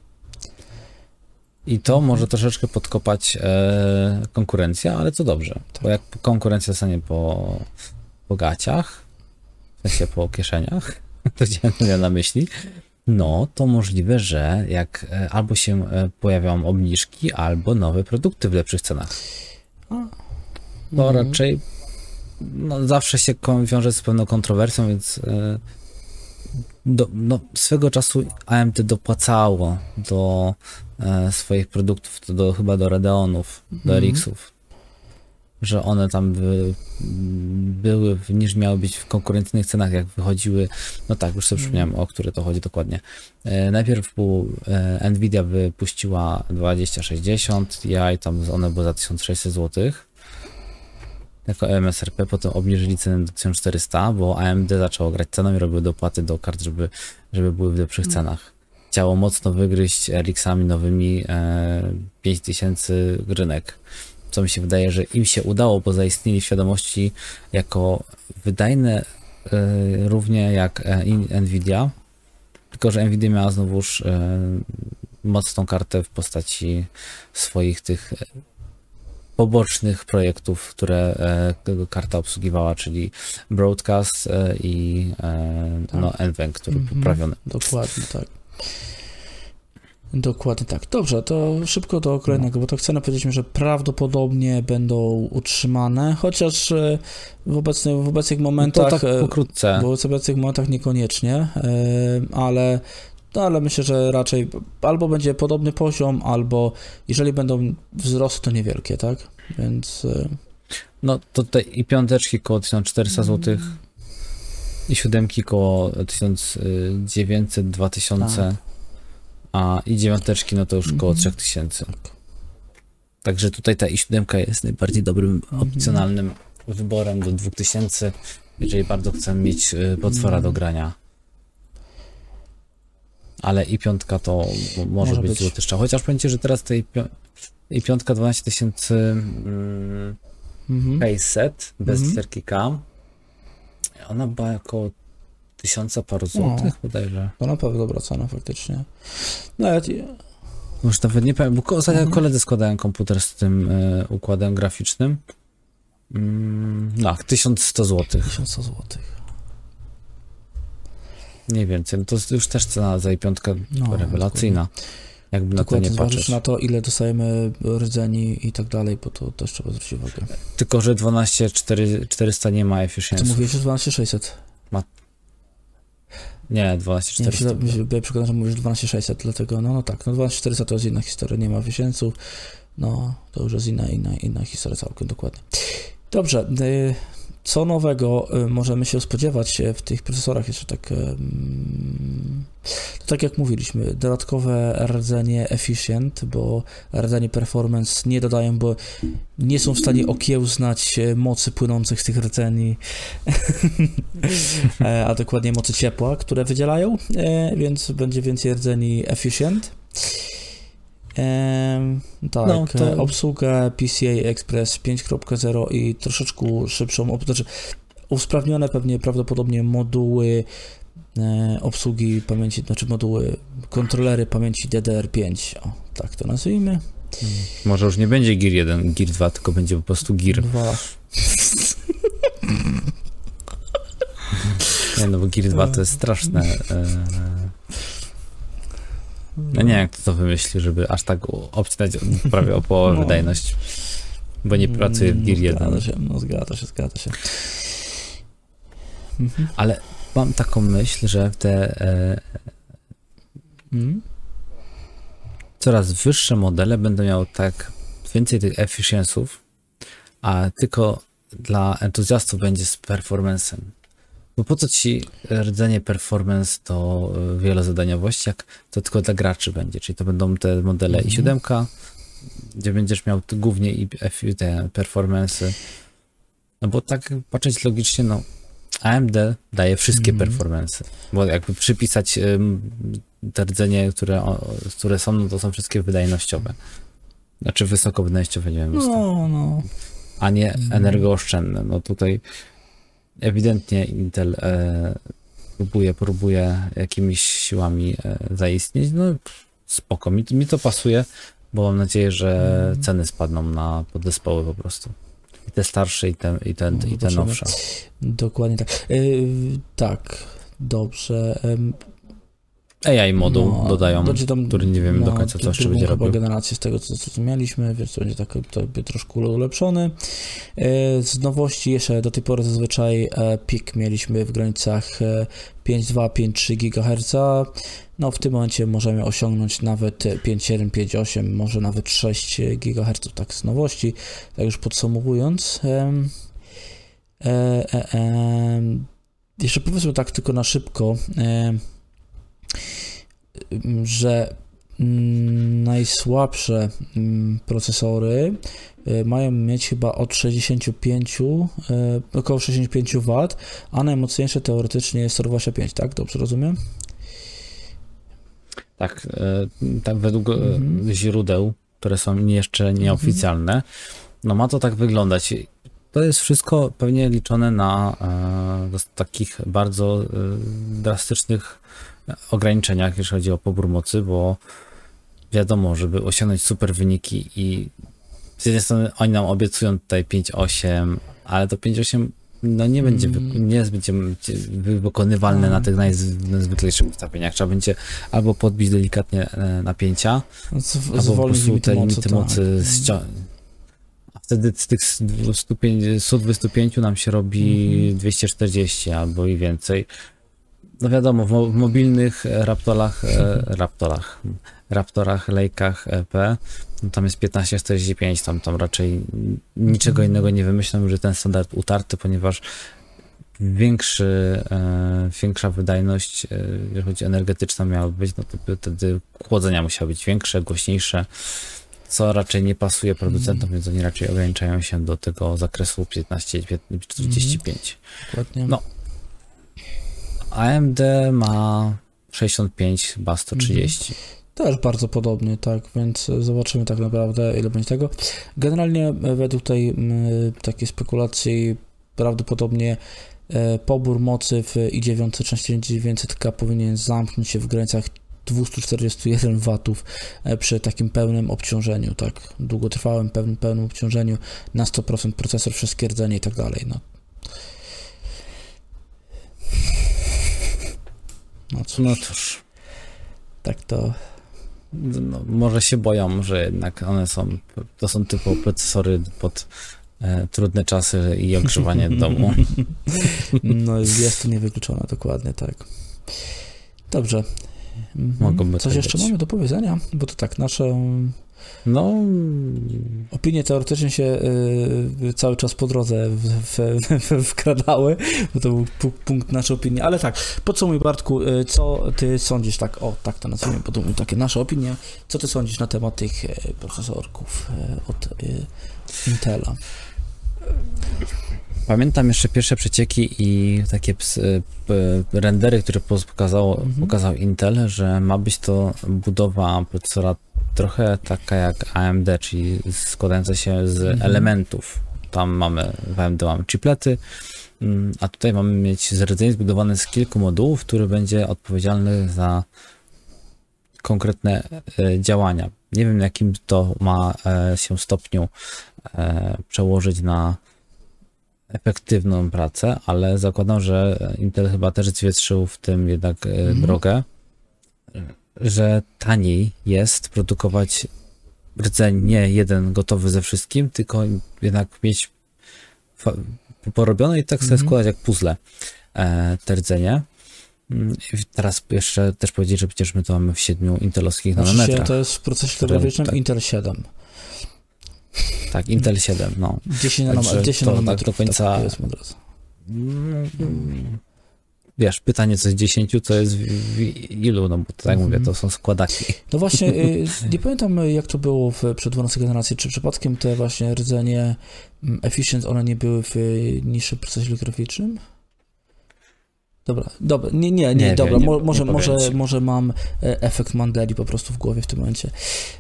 I to może troszeczkę podkopać e, konkurencję, ale to dobrze. Bo jak konkurencja stanie po, po gaciach, w sensie po kieszeniach, [LAUGHS] to miałem na myśli, no to możliwe, że jak e, albo się e, pojawią obniżki, albo nowe produkty w lepszych cenach. To Mhm. raczej no, zawsze się wiąże z pewną kontrowersją, więc e, do, no, swego czasu AMD dopłacało do swoich produktów, do, chyba do Radeonów, do Mhm. RX-ów, że one tam by, były, niż miały być w konkurencyjnych cenach, jak wychodziły, no tak, już sobie przypomniałem, o które to chodzi dokładnie. E, najpierw był, e, Nvidia wypuściła 2060 Ti, tam one były za 1600 zł jako MSRP, potem obniżyli cenę do 1400, bo AMD zaczęło grać ceną i robiły dopłaty do kart, żeby, żeby były w lepszych cenach. Chciało mocno wygryźć RX-ami nowymi e, 5000 rynek, co mi się wydaje, że im się udało, bo zaistnieli w świadomości jako wydajne e, równie jak e, Nvidia, tylko że Nvidia miała znowuż e, mocną kartę w postaci swoich tych pobocznych projektów, które e, karta obsługiwała, czyli Broadcast e, i e, no, NVENC, który Mhm. poprawiony. Dokładnie tak. Dokładnie tak. Dobrze, to szybko do kolejnego, bo to chcę powiedzieć, że prawdopodobnie będą utrzymane, chociaż e, w, obecnych, w obecnych No momentach, to tak e, pokrótce. w obecnych momentach niekoniecznie, e, ale, no, ale myślę, że raczej albo będzie podobny poziom, albo jeżeli będą wzrosty, to niewielkie, tak? Więc No to tutaj i piąteczki koło 1400 zł i siódemki koło 1900-2000, Tak. A i dziewiąteczki no to już koło Mhm. 3000. Także tutaj ta i siódemka jest najbardziej dobrym, Mhm. opcjonalnym wyborem do 2000, jeżeli bardzo chcemy mieć y, potwora do Mhm. grania. Ale i piątka to może, Może być, być. złoty strzał. Chociaż ci, że teraz tej i piątka 12 tysięcy mm, mhm. case set bez Mhm. literki K. Ona była około tysiąca paru złotych bodajże. to na pewno dobra cena faktycznie. No, ja, Już nawet nie pamiętam, bo ko- Mhm. koledzy składają komputer z tym y, układem graficznym. Mm, no, 1100 zł, 1000 złotych. nie więcej. No to już też cena za i piątkę No, rewelacyjna. Jakby na to Dokładnie, nie patrzeć. na to, ile dostajemy rdzeni i tak dalej, bo to też trzeba zwrócić uwagę. Tylko, że 12 4, 400 nie ma Ty efficiency. mówiłeś, że 12600. Nie, 12 Nie, 400. myślę, myślę, byłem przekonany, że mówisz 12600, dlatego no, no tak, no 12400 to jest inna historia, nie ma miesięców, no to już jest inna, inna, inna historia całkiem dokładnie. Dobrze, y, co nowego y, możemy się spodziewać y, w tych procesorach jeszcze tak, to tak jak mówiliśmy, dodatkowe rdzenie efficient, bo rdzenie performance nie dodają, bo nie są w stanie okiełznać y, mocy płynących z tych rdzeni, [LAUGHS] a dokładnie mocy ciepła, które wydzielają, więc będzie więcej rdzeni efficient. Tak, No, to- obsługę PCI Express 5.0 i troszeczkę szybszą, znaczy usprawnione pewnie prawdopodobnie moduły e, obsługi pamięci, znaczy moduły, kontrolery pamięci DDR5, o, tak to nazwijmy. Może już nie będzie Gear 1, Gear 2, tylko będzie po prostu Gear. Dwa. [LAUGHS] Nie, no bo Gear 2 to jest straszne. E, no nie wiem, jak to, to wymyśli, żeby aż tak obcinać prawie o połowę [LAUGHS] No. wydajność. Bo nie pracuje w Gear 1. Zgadza się, no zgadza się, zgadza się. Mhm. Ale mam taką myśl, że te e, Mhm. coraz wyższe modele będą miały tak więcej tych efficiency'ów, a tylko dla entuzjastów będzie z performance'em. Bo po co ci rdzenie performance do y, wielozadaniowości, jak to tylko dla graczy będzie, czyli to będą te modele Mhm. i7, gdzie będziesz miał głównie i te performance. No bo tak patrzeć logicznie, no AMD daje wszystkie Mhm. performance. Bo jakby przypisać te rdzenie, które, o, które są, no to są wszystkie wydajnościowe. Znaczy wysokowydajnościowe, nie wiem, No, no. a nie Mhm. energooszczędne. No tutaj ewidentnie Intel e, próbuje, próbuje jakimiś siłami e, zaistnieć. No spoko, mi, mi to pasuje, bo mam nadzieję, że Mhm. ceny spadną na podzespoły po prostu. I te starsze, i te, i te, No, i te nowsze. Dokładnie tak. Yy, tak, dobrze. Ym, AI moduł no, dodają, będzie tam, który nie wiem do no, końca co jeszcze będzie robił. generację z tego, co, co mieliśmy, więc będzie tak to troszkę ulepszony. Yy, z nowości jeszcze do tej pory zazwyczaj e, pik mieliśmy w granicach e, 5,2-5,3 GHz. No w tym momencie możemy osiągnąć nawet 5,7, 5,8, może nawet 6 GHz, tak z nowości. Tak już podsumowując. em, e, e, em, jeszcze powiedzmy tak tylko na szybko, że najsłabsze procesory e, mają mieć chyba od 65, e, około 65 W, a najmocniejsze teoretycznie jest 125, tak? Dobrze rozumiem? Tak, e, tak według e, Mhm. źródeł, które są jeszcze nieoficjalne, no ma to tak wyglądać. To jest wszystko pewnie liczone na e, takich bardzo drastycznych ograniczeniach, jeśli chodzi o pobór mocy, bo wiadomo, żeby osiągnąć super wyniki i z jednej strony oni nam obiecują tutaj 5.8, ale to 5.8 no nie będzie, Mm. nie będzie wy- wykonywalne na Mm. tych najz- najzwyklejszych ustawieniach. Trzeba będzie albo podbić delikatnie e, napięcia, No, z- albo po prostu te limity tak. mocy ściąć. A wtedy z tych 105, 125 nam się robi Mhm. 240 albo i więcej. No wiadomo, w, mo- w mobilnych e, Raptorach, e, Raptorach, Raptorach, Lake'ach EP, no tam jest 1545, tam, tam raczej niczego Mhm. innego nie wymyślą, że ten standard utarty, ponieważ większy, e, większa wydajność, jeżeli chodzi energetyczna miała być, no to wtedy chłodzenia musiały być większe, głośniejsze, co raczej nie pasuje producentom, więc oni raczej ograniczają się do tego zakresu 15, 45. Dokładnie. No. AMD ma 65, chyba 130. Też bardzo podobnie, tak, więc zobaczymy tak naprawdę, ile będzie tego. Generalnie e, według tej takiej spekulacji prawdopodobnie e, pobór mocy w i9 16900K powinien zamknąć się w granicach 241 W e, przy takim pełnym obciążeniu, tak, długotrwałym, pełnym, pełnym obciążeniu na 100% procesor, wszystkie rdzenie i tak dalej, no. No cóż, No cóż, tak to no, może się boją, że jednak one są, to są typowo procesory pod e, trudne czasy i ogrzewanie [LAUGHS] domu. No jest to niewykluczone, dokładnie tak. Dobrze. Mhm. Mogłoby Coś tak jeszcze być. mamy do powiedzenia? Bo to tak, nasze No, opinie teoretycznie się y, cały czas po drodze w, w, w, wkradały, bo to był pu- punkt naszej opinii. Ale tak, podsumuj Bartku, y, co ty sądzisz, tak, o, tak to nazwijmy, były takie nasze opinie, co ty sądzisz na temat tych y, procesorków y, od y, Intela? Pamiętam jeszcze pierwsze przecieki i takie rendery, które pokazało, Mhm. pokazał Intel, że ma być to budowa procesora trochę taka jak AMD, czyli składająca się z Mhm. elementów. Tam mamy, w AMD mamy chiplety, mm, a tutaj mamy mieć rdzeń zbudowany z kilku modułów, który będzie odpowiedzialny za konkretne e, działania. Nie wiem, jakim to ma e, się stopniu e, przełożyć na efektywną pracę, ale zakładam, że Intel chyba też zwietrzył w tym jednak e, Mhm. drogę, że taniej jest produkować rdzeń nie jeden gotowy ze wszystkim, tylko jednak mieć porobione i tak sobie Mhm. składać jak puzzle e, te rdzenie. Mm, I teraz jeszcze też powiedzieć, że przecież my to mamy w siedmiu intelowskich Znaczy nanometrach. to jest w procesie teoretycznym tak. Intel 7. Tak, Intel 7, no. 10 Także nanometrów. 10 to tak do końca- Tak, Wiesz, pytanie co z 10, co jest w, ilu, no bo tak jak mówię, to są składaki. No właśnie, y, nie pamiętam y, jak to było w, przy 12 generacji, czy przypadkiem te właśnie rdzenie mm, efficient, one nie były w y, niższym procesie graficznym? Dobra, dobra, nie, nie, nie, Nie dobra, nie- mo, nie może, może, może mam e, efekt Mandeli po prostu w głowie w tym momencie.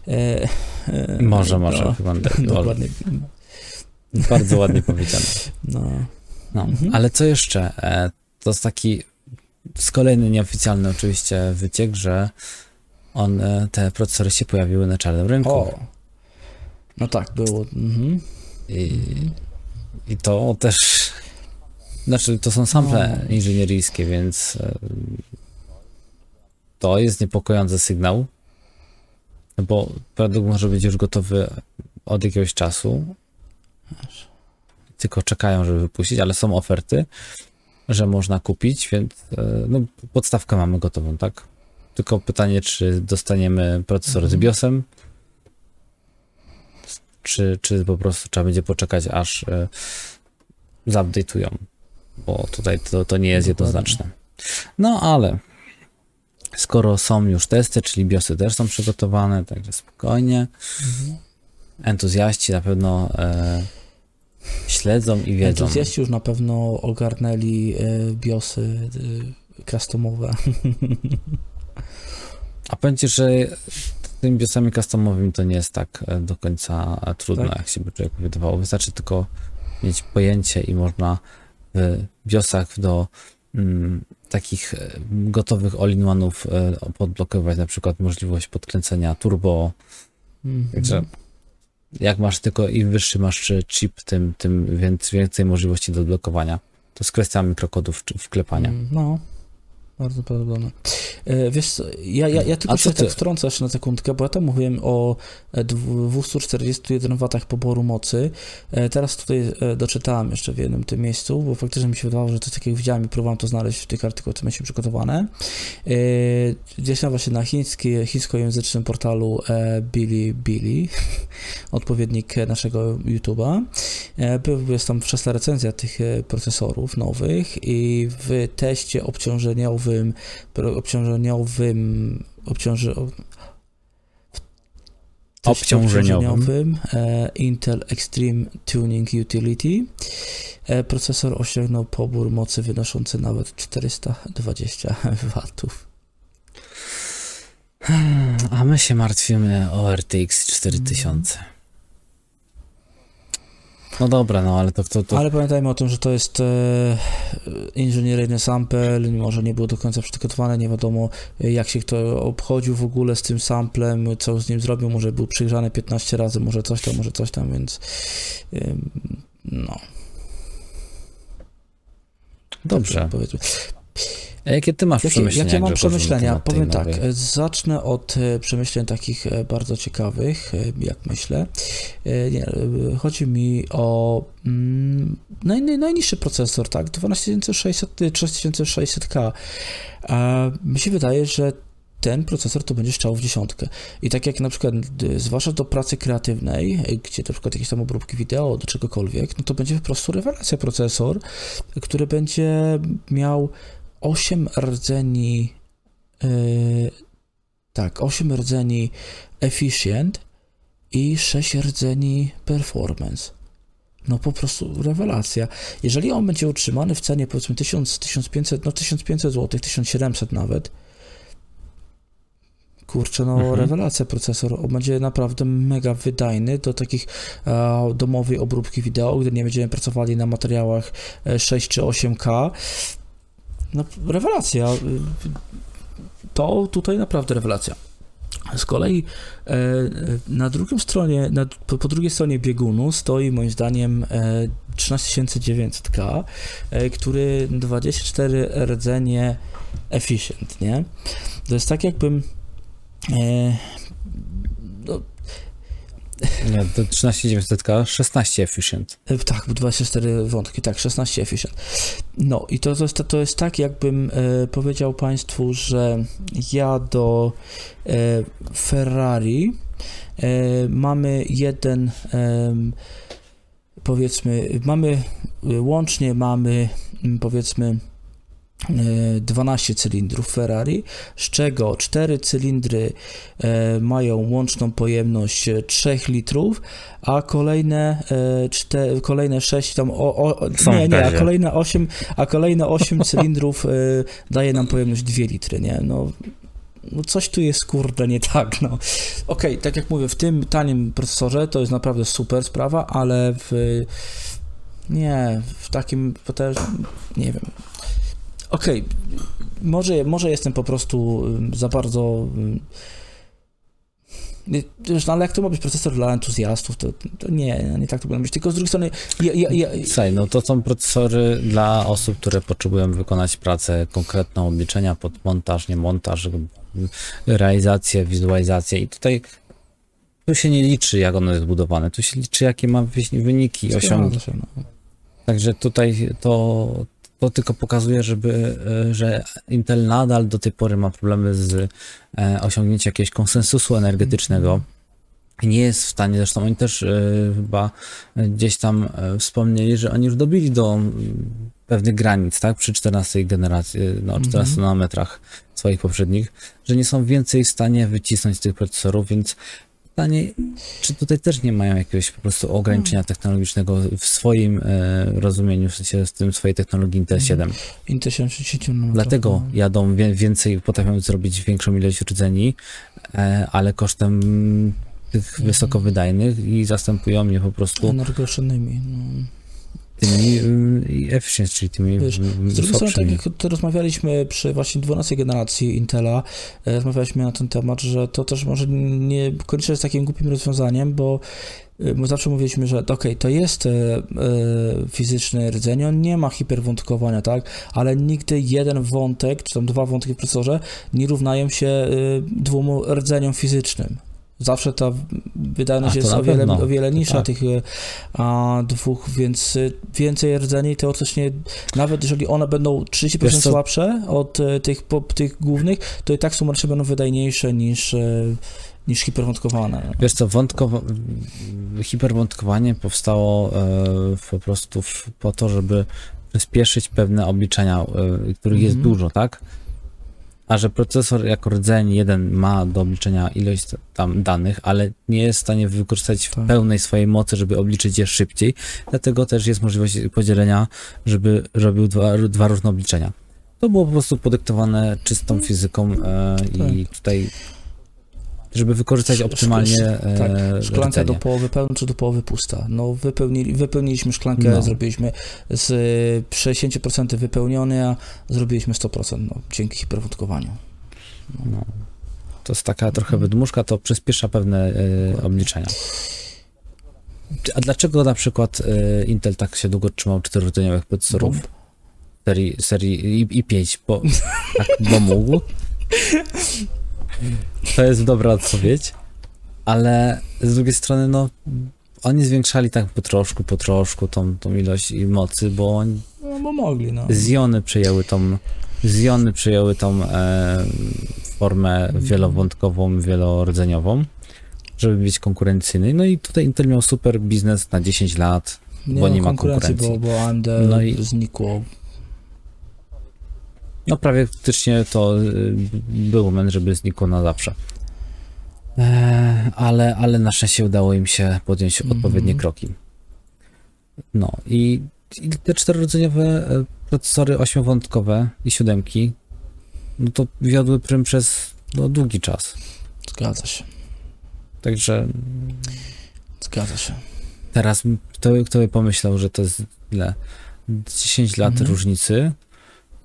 E, e, Może, może, no, chyba tak, [LAUGHS] Dokładnie, bardzo ładnie powiedziane. no. No, Mhm. ale co jeszcze? E, to jest taki z kolejny nieoficjalny oczywiście wyciek, że on, e, te procesory się pojawiły na czarnym rynku. O, no tak, było. Mhm. I, I to też, znaczy to są sample No. inżynieryjskie, więc e, to jest niepokojący sygnał, bo produkt może być już gotowy od jakiegoś czasu, tylko czekają, żeby wypuścić, ale są oferty, że można kupić, więc e, no, podstawkę mamy gotową, tak? Tylko pytanie, czy dostaniemy procesor z Mhm. BIOSem, czy, czy po prostu trzeba będzie poczekać, aż e, zaupdate'ują, bo tutaj to, to nie jest jednoznaczne. No ale skoro są już testy, czyli BIOSy też są przygotowane, także spokojnie, Mhm. entuzjaści na pewno e, śledzą i wiedzą. Entuzjaści już na pewno ogarnęli e, BIOSy e, customowe. [LAUGHS] A powiem ci, że tymi biosami customowymi to nie jest tak e, do końca e, trudno, Tak? jak się by człowiekowi wydawało. Wystarczy tylko mieć pojęcie i można w biosach do mm, takich e, gotowych all-in-one'ów e, podblokować na przykład możliwość podkręcenia turbo. Mhm. Także jak masz tylko im wyższy masz e, chip, tym, tym więc więcej możliwości do odblokowania. To jest kwestia mikrokodów czy wklepania. Mm, No, bardzo prawdopodobne. E, Wiesz co, ja, ja, ja tylko się co ty? tak wtrącę na sekundkę, bo ja tam mówiłem o e, dwu- 241 watach poboru mocy. E, Teraz tutaj e, doczytałem jeszcze w jednym tym miejscu, bo faktycznie mi się wydawało, że to jest tak jak widziałem i próbowałem to znaleźć w tych artykułach, które się przygotowane. E, Gdzieś tam właśnie na chiński, chińskojęzycznym portalu e, Bilibili, [LAUGHS] odpowiednik naszego YouTube'a, E, Jest tam wczesna recenzja tych e, procesorów nowych i w teście obciążeniowym, obciążeniowym, obciąży, w Obciążeniowym. e, Intel Extreme Tuning Utility e, procesor osiągnął pobór mocy wynoszący nawet 420 [LAUGHS] watów. A my się martwimy o RTX 4000. No dobra, no ale to kto to. Ale pamiętajmy o tym, że to jest e, inżynieryjny sample, może nie było do końca przygotowane, nie wiadomo e, jak się kto obchodził w ogóle z tym samplem, co z nim zrobił, może był przygrzany 15 razy, może coś tam, może coś tam, więc ym, no. Dobrze. Tak powiedzmy. A jakie ty masz Jakie, przemyślenia? jakie mam przemyślenia? Powiem tak, nowej? e, zacznę od e, przemyśleń takich e, bardzo ciekawych, e, jak myślę. E, Nie, e, chodzi mi o mm, naj, naj, najniższy procesor, tak? 12600, e, 3600K. A mi się wydaje, że ten procesor to będzie strzał w dziesiątkę. I tak jak na przykład, e, zwłaszcza do pracy kreatywnej, e, gdzie na przykład jakieś tam obróbki wideo, do czegokolwiek, no to będzie po prostu rewelacja procesor, który będzie miał 8 rdzeni yy, tak, 8 rdzeni efficient i 6 rdzeni performance. No po prostu rewelacja. Jeżeli on będzie utrzymany w cenie powiedzmy 1000, 1500, no 1500 zł, 1700 nawet, kurczę, no Mhm. rewelacja procesor. On będzie naprawdę mega wydajny do takich e, domowej obróbki wideo, gdy nie będziemy pracowali na materiałach e, 6 czy 8K. No, rewelacja. To tutaj naprawdę rewelacja. Z kolei e, e, na drugim stronie, na, po, po drugiej stronie biegunu stoi moim zdaniem e, 13900K, e, który 24 rdzenie efficient, nie? To jest tak jakbym Nie, to 13900K, 16 efficient. E, Tak, 24 wątki, tak, 16 efficient. No i to, to, jest, to jest tak, jakbym e, powiedział Państwu, że ja do e, Ferrari E, mamy jeden, em, powiedzmy, mamy y, łącznie mamy mm, powiedzmy e, 12 cylindrów Ferrari, z czego 4 cylindry e, mają łączną pojemność e, 3 litrów, a kolejne, e, czte, kolejne 6 tam o, o, nie, nie, a kolejne 8, a kolejne 8 [LAUGHS] cylindrów e, daje nam pojemność 2 litry, nie? No, no coś tu jest kurde nie tak, no. Okej, tak jak mówię, w tym tanim procesorze to jest naprawdę super sprawa, ale w nie, w takim potężnym, nie wiem. Okej, może, może jestem po prostu ym, za bardzo wiesz, no ale jak to ma być procesor dla entuzjastów, to, to nie, nie tak to powinno być. Tylko z drugiej strony, ja, ja, ja, Słuchaj, no to są procesory dla osób, które potrzebują wykonać pracę konkretną, obliczenia pod montaż, nie montaż, realizację, wizualizację i tutaj tu się nie liczy, jak ono jest zbudowane, tu się liczy, jakie ma wy- wyniki osiągi. No. Także tutaj to, to tylko pokazuje, żeby, e, że Intel nadal do tej pory ma problemy z e, osiągnięciem jakiegoś konsensusu energetycznego. I nie jest w stanie, zresztą oni też e, chyba gdzieś tam wspomnieli, że oni już dobili do pewnych granic, tak, przy 14 generacji, no 14 Mhm. nanometrach swoich poprzednich, że nie są więcej w stanie wycisnąć z tych procesorów, więc pytanie, czy tutaj też nie mają jakiegoś po prostu ograniczenia technologicznego w swoim e, rozumieniu, w sensie z tym swojej technologii Intel 7. Intel 70 no, Dlatego jadą wie, więcej, potrafią zrobić większą ilość rdzeni, e, ale kosztem tych Mhm. wysokowydajnych i zastępują mnie po prostu energooszczędnymi. No. Tymi efficient, czyli tymi Wiesz, Z drugiej strony, tak jak to rozmawialiśmy przy właśnie 12 generacji Intela, e, rozmawialiśmy na ten temat, że to też może nie koniecznie jest takim głupim rozwiązaniem, bo e, zawsze mówiliśmy, że okej, to jest e, e, fizyczny rdzeń, on nie ma hiperwątkowania, tak, ale nigdy jeden wątek, czy tam dwa wątki w procesorze nie równają się e, dwóm rdzeniom fizycznym. Zawsze ta wydajność jest o wiele, o wiele niższa tak. tych e, a, dwóch, więc e, więcej rdzeni teoretycznie, nawet jeżeli one będą 30% Wiesz co? słabsze od e, tych, po, tych głównych, to i tak sumarycznie będą wydajniejsze niż, niż hiperwątkowane. Wiesz co, wątkowo, hiperwątkowanie powstało e, po prostu w, po to, żeby przyspieszyć pewne obliczenia, e, których jest Mhm. dużo, tak? A że procesor jako rdzeń jeden ma do obliczenia ilość tam danych, ale nie jest w stanie wykorzystać w Tak. pełnej swojej mocy, żeby obliczyć je szybciej, dlatego też jest możliwość podzielenia, żeby robił dwa, dwa różne obliczenia. To było po prostu podyktowane czystą fizyką e, i tutaj, żeby wykorzystać optymalnie e, Tak, szklanka rdzenie. do połowy pełna czy do połowy pusta. No wypełnili, wypełniliśmy szklankę, No. zrobiliśmy z e, 60% wypełnienia, zrobiliśmy 100%, no, dzięki hiperwątkowaniu. No. To jest taka trochę wydmuszka, to przyspiesza pewne e, obliczenia. A dlaczego na przykład Intel tak się długo trzymał czterodzeniowych procesorów Bomb. serii, serii i, i 5? Bo, tak, bo mógł? [LAUGHS] To jest dobra odpowiedź, ale z drugiej strony, no, oni zwiększali tak po troszku, po troszku tą, tą ilość i mocy, bo oni No bo mogli, no. Ziony przejęły tą, Ziony przejęły tą e, formę wielowątkową, wielordzeniową, żeby być konkurencyjny. No i tutaj Intel miał super biznes na 10 lat. Bo nie ma konkurencji, konkurencji. Bo, bo AMD No i- znikło. No prawie faktycznie to y, był moment, żeby znikło na zawsze. E, ale, ale na szczęście udało im się podjąć Mhm. odpowiednie kroki. No i, i te czterodzeniowe e, procesory ośmiowątkowe i siódemki, no to wiodły prym przez no, długi czas. Zgadza się, Także zgadza się. teraz kto, kto by pomyślał, że to jest ile? 10 lat Mhm. różnicy.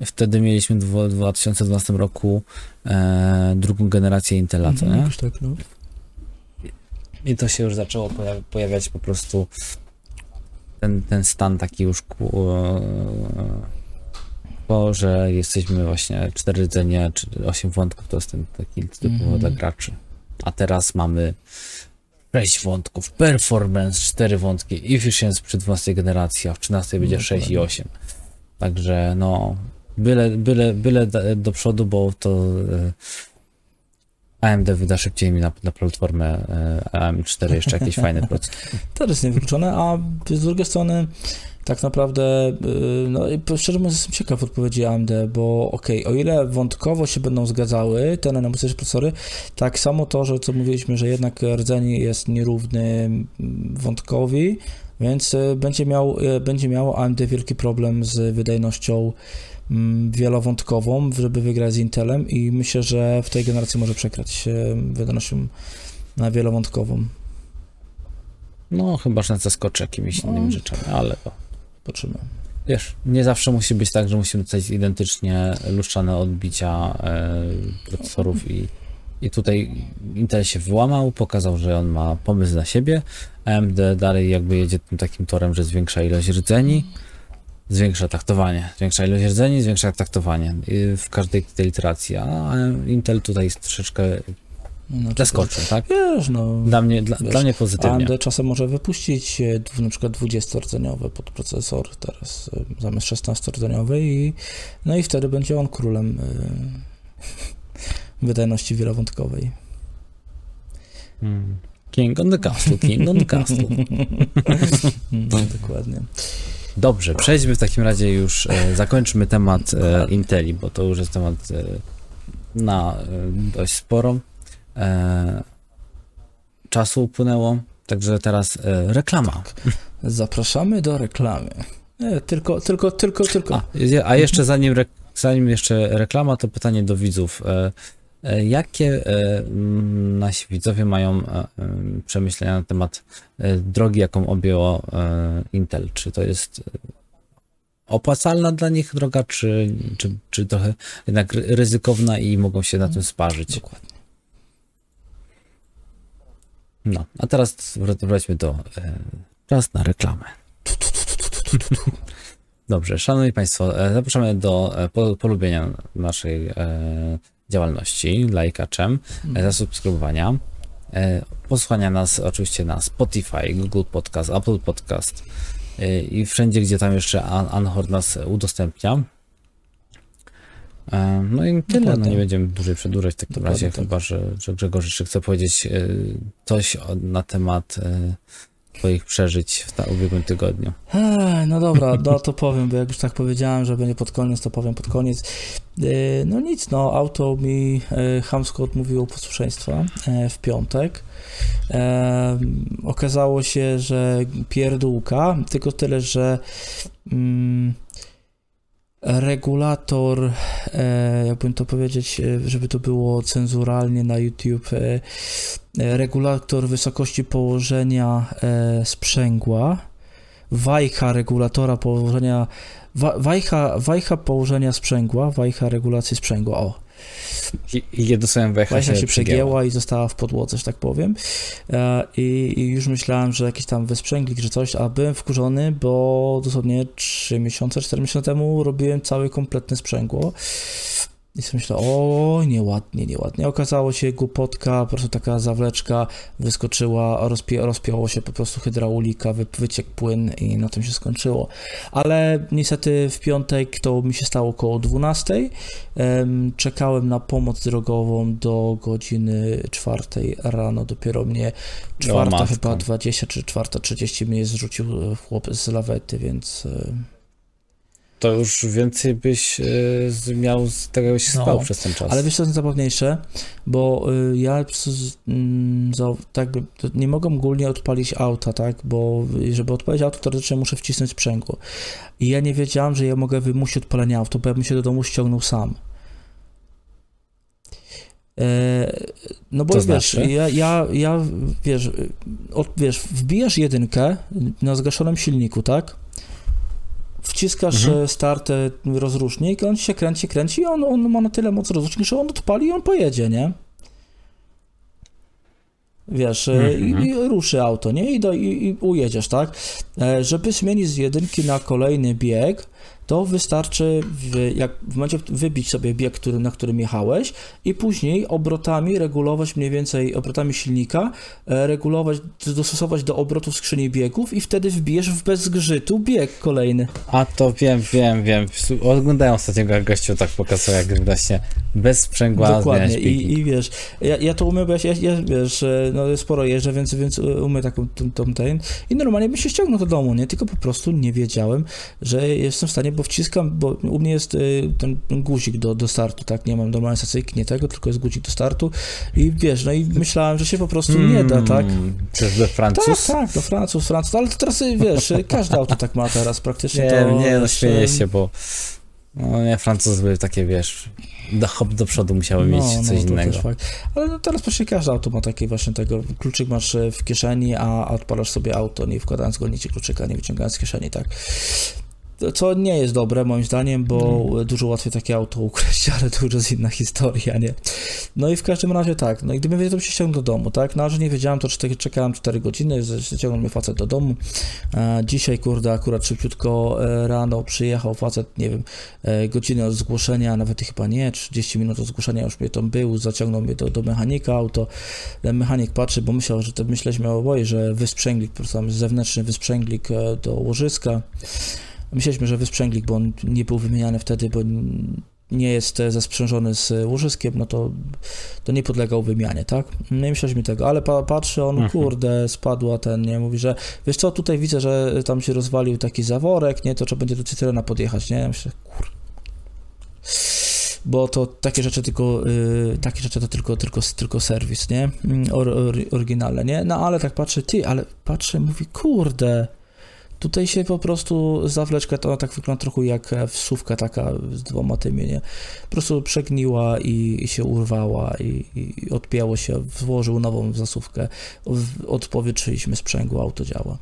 Wtedy mieliśmy w dwu- 2012 roku e, drugą generację Intela, Mhm, nie? tak, no. I to się już zaczęło pojawi- pojawiać po prostu ten, ten stan taki już ku, e, to, że jesteśmy właśnie cztery rdzenie czy osiem wątków, to jest ten taki typowo Mhm. dla graczy. A teraz mamy sześć wątków, performance, cztery wątki, efficiency przy 12 generacji, a w 13 będzie No, 6 i dokładnie. 8. Także no, byle, byle, byle do przodu, bo to e, AMD wyda szybciej mi na, na platformę e, AM4 jeszcze jakiś fajny proces. [LAUGHS] To jest niewykluczone, a z drugiej strony tak naprawdę, y, no szczerze mówiąc jestem ciekaw odpowiedzi AMD, bo okej, okay, o ile wątkowo się będą zgadzały te najmocniejsze procesory, tak samo to, że co mówiliśmy, że jednak rdzeń jest nierówny wątkowi, więc będzie miał, będzie miał AMD wielki problem z wydajnością wielowątkową, żeby wygrać z Intelem i myślę, że w tej generacji może przekrać wydajnością na wielowątkową. No, chyba, że zaskoczy jakimiś no. innymi rzeczami, ale to... Patrzymy. Wiesz, nie zawsze musi być tak, że musimy dostać identycznie lustrzane odbicia e, procesorów i, i tutaj Intel się wyłamał, pokazał, że on ma pomysł na siebie, AMD dalej jakby jedzie tym takim torem, że zwiększa ilość rdzeni, zwiększa taktowanie, zwiększa ilość rdzeni, zwiększa taktowanie w każdej tej iteracji, a Intel tutaj jest troszeczkę no, Zaskoczył, tak? Wiesz, no. Dla mnie, dla, wiesz, dla mnie pozytywnie. AMD czasem może wypuścić e, na przykład 20-rdzeniowy podprocesor teraz e, zamiast 16-rdzeniowy i no i wtedy będzie on królem y, [LAUGHS] wydajności wielowątkowej. Hmm. King on the castle, king on the castle. [LAUGHS] no, dokładnie. Dobrze, przejdźmy w takim razie już, e, zakończmy temat e, Inteli, bo to już jest temat e, na e, dość sporo. E, czasu upłynęło, także teraz e, reklama. Tak. Zapraszamy do reklamy. Tylko, tylko, tylko, tylko. A, a jeszcze zanim, zanim jeszcze reklama, to pytanie do widzów. E jakie e, nasi widzowie mają e, przemyślenia na temat drogi, jaką objęło Intel? Czy to jest opłacalna dla nich droga, czy, czy, czy trochę jednak ryzykowna i mogą się na tym sparzyć? Dokładnie. No, a teraz wróćmy do e, czas na reklamę. Dobrze, szanowni państwo, e, zapraszamy do e, polubienia naszej e, działalności lajkaczem, mhm. zasubskrybowania, e, posłuchania nas oczywiście na Spotify, Google Podcast, Apple Podcast e, i wszędzie, gdzie tam jeszcze Anhor nas udostępnia. No i tyle, no nie będziemy dłużej przedłużać w takim Dokładnie razie, tak. chyba że, że Grzegorz jeszcze chce powiedzieć coś na temat Twoich przeżyć w ubiegłym tygodniu. No dobra, [LAUGHS] no to powiem, bo jak już tak powiedziałem, że będzie pod koniec, to powiem pod koniec. No nic, no auto mi chamsko odmówiło posłuszeństwa w piątek. Okazało się, że pierdółka, tylko tyle, że mm, regulator, e, jakbym to powiedzieć, e, żeby to było cenzuralnie na YouTube, e, regulator wysokości położenia sprzęgła, wajcha regulatora położenia, wajcha, wajcha położenia sprzęgła, wajcha regulacji sprzęgła, o, i, i jednosłowem wajcha się, się przegięła i została w podłodze, że tak powiem. E, I, I, już myślałem, że jakiś tam wysprzęglik czy coś, a byłem wkurzony, bo dosłownie 3 miesiące, 4 miesiące temu robiłem całe kompletne sprzęgło. I sobie myślę, o nieładnie, nieładnie. Okazało się głupotka, po prostu taka zawleczka wyskoczyła, rozpi rozpięło się po prostu hydraulika, wy wyciekł płyn i na tym się skończyło. Ale niestety w piątek to mi się stało około 12. Czekałem na pomoc drogową do godziny 4 rano, dopiero mnie czwarta chyba 20 czy czwarta 30 mnie zrzucił chłop z lawety, więc to już więcej byś y, miał z tego, jakbyś spał no, przez ten czas. Ale wiesz, co jest zabawniejsze, bo y, ja mm, tak, nie mogę ogólnie odpalić auta, tak, bo żeby odpalić auto, teoretycznie muszę wcisnąć sprzęgło. I ja nie wiedziałem, że ja mogę wymusić odpalenie auto, bo ja bym się do domu ściągnął sam. E, no bo to wiesz, znaczy? ja, ja, ja wiesz, od, wiesz, wbijasz jedynkę na zgaszonym silniku, tak? Wciskasz mhm. E, start rozrusznik, on się kręci, kręci i on, on ma na tyle moc rozrusznik, że on odpali i on pojedzie, nie? Wiesz, mm-hmm. i, i, ruszy auto, nie? I, do, i, i ujedziesz, tak? E, żeby zmienić z jedynki na kolejny bieg, to wystarczy w, jak w momencie wybić sobie bieg, który, na którym jechałeś i później obrotami regulować mniej więcej, obrotami silnika, e, regulować, dostosować do obrotów skrzyni biegów i wtedy wbijesz w bez zgrzytu bieg kolejny. A to wiem, wiem, wiem. Oglądałem ostatniego gościu tak pokazał, jak właśnie bez sprzęgła Dokładnie. I, i wiesz, ja, ja to umiem, bo ja, ja wiesz, e, no sporo jeżdżę, więc, więc umiem taką tą, tą ten i normalnie bym się ściągnął do domu, nie? Tylko po prostu nie wiedziałem, że jestem w stanie, bo wciskam, bo u mnie jest y, ten guzik do, do startu, tak? Nie mam normalnej stacyjki, nie tego, tylko jest guzik do startu i wiesz, no i myślałem, że się po prostu nie da, tak? Mm, To jest do Francuz? Tak, tak, to Francuz, Francuz, ale to teraz wiesz, każde auto tak ma teraz praktycznie. Nie, to, nie, no śmieję się, bo no nie, Francuz były takie, wiesz, do, hop do przodu musiały mieć coś No, innego. Ale no teraz praktycznie każde auto ma takie właśnie tego, kluczyk masz e, w kieszeni, a odpalasz sobie auto, nie wkładając go nigdzie kluczyka, nie wyciągając z kieszeni, tak. Co nie jest dobre moim zdaniem, bo Mm. dużo łatwiej takie auto ukraść, [LAUGHS] ale to już jest inna historia, nie? No i w każdym razie tak, no i gdybym wiedział, to bym się ściągnął do domu, tak? No a że nie wiedziałem, to czekałem 4 godziny, ściągnął mnie facet do domu. E, dzisiaj, kurde, akurat szybciutko e, rano przyjechał facet, nie wiem, e, godzinę od zgłoszenia, nawet chyba nie, 30 minut od zgłoszenia już mnie tam był, zaciągnął mnie do, do mechanika, auto. Mechanik patrzy, bo myślał, że to myśleliśmy oboje, że wysprzęglik, po prostu tam jest zewnętrzny wysprzęglik do łożyska. Myśleliśmy, że wysprzęglik, bo on nie był wymieniany wtedy, bo nie jest e, zesprzężony z łożyskiem, no to, to nie podlegał wymianie, tak? No i myśleliśmy tego, ale pa, patrzy on, Mhm. kurde, spadła ten, nie? Mówi, że wiesz co, tutaj widzę, że tam się rozwalił taki zaworek, nie? To trzeba będzie do Cytryna podjechać, nie? Ja myślę, kur... Bo to takie rzeczy tylko, y, takie rzeczy to tylko, tylko, tylko serwis, nie? Mm, Or, or, oryginalne, nie? No ale tak patrzę, ty, ale patrzę, mówi, kurde, Tutaj się po prostu zawleczka to tak wygląda trochę jak wsówka taka z dwoma tymi, nie? Po prostu przegniła i, i się urwała i, i odpięło się, włożył nową zasówkę, odpowietrzyliśmy sprzęgło, auto działa.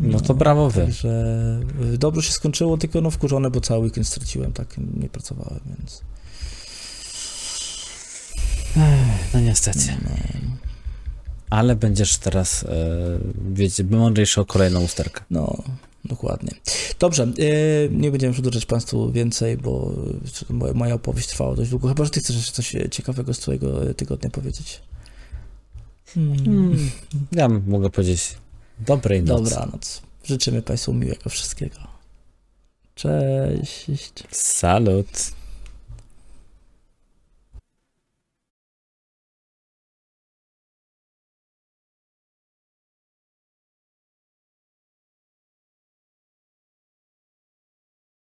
No to brawo wy. Także y, dobrze się skończyło, tylko no wkurzone, bo cały weekend straciłem, tak nie pracowałem, więc No niestety. no, Ale będziesz teraz, e, wiecie, mądrzejszy o kolejną usterkę. no dokładnie. Dobrze, y, nie będziemy przedłużać Państwu więcej, bo moja, moja opowieść trwała dość długo, chyba, że Ty chcesz jeszcze coś ciekawego z Twojego tygodnia powiedzieć. Hmm. Ja mogę powiedzieć dobrej nocy. Dobranoc. Życzymy Państwu miłego wszystkiego. Cześć. Salut.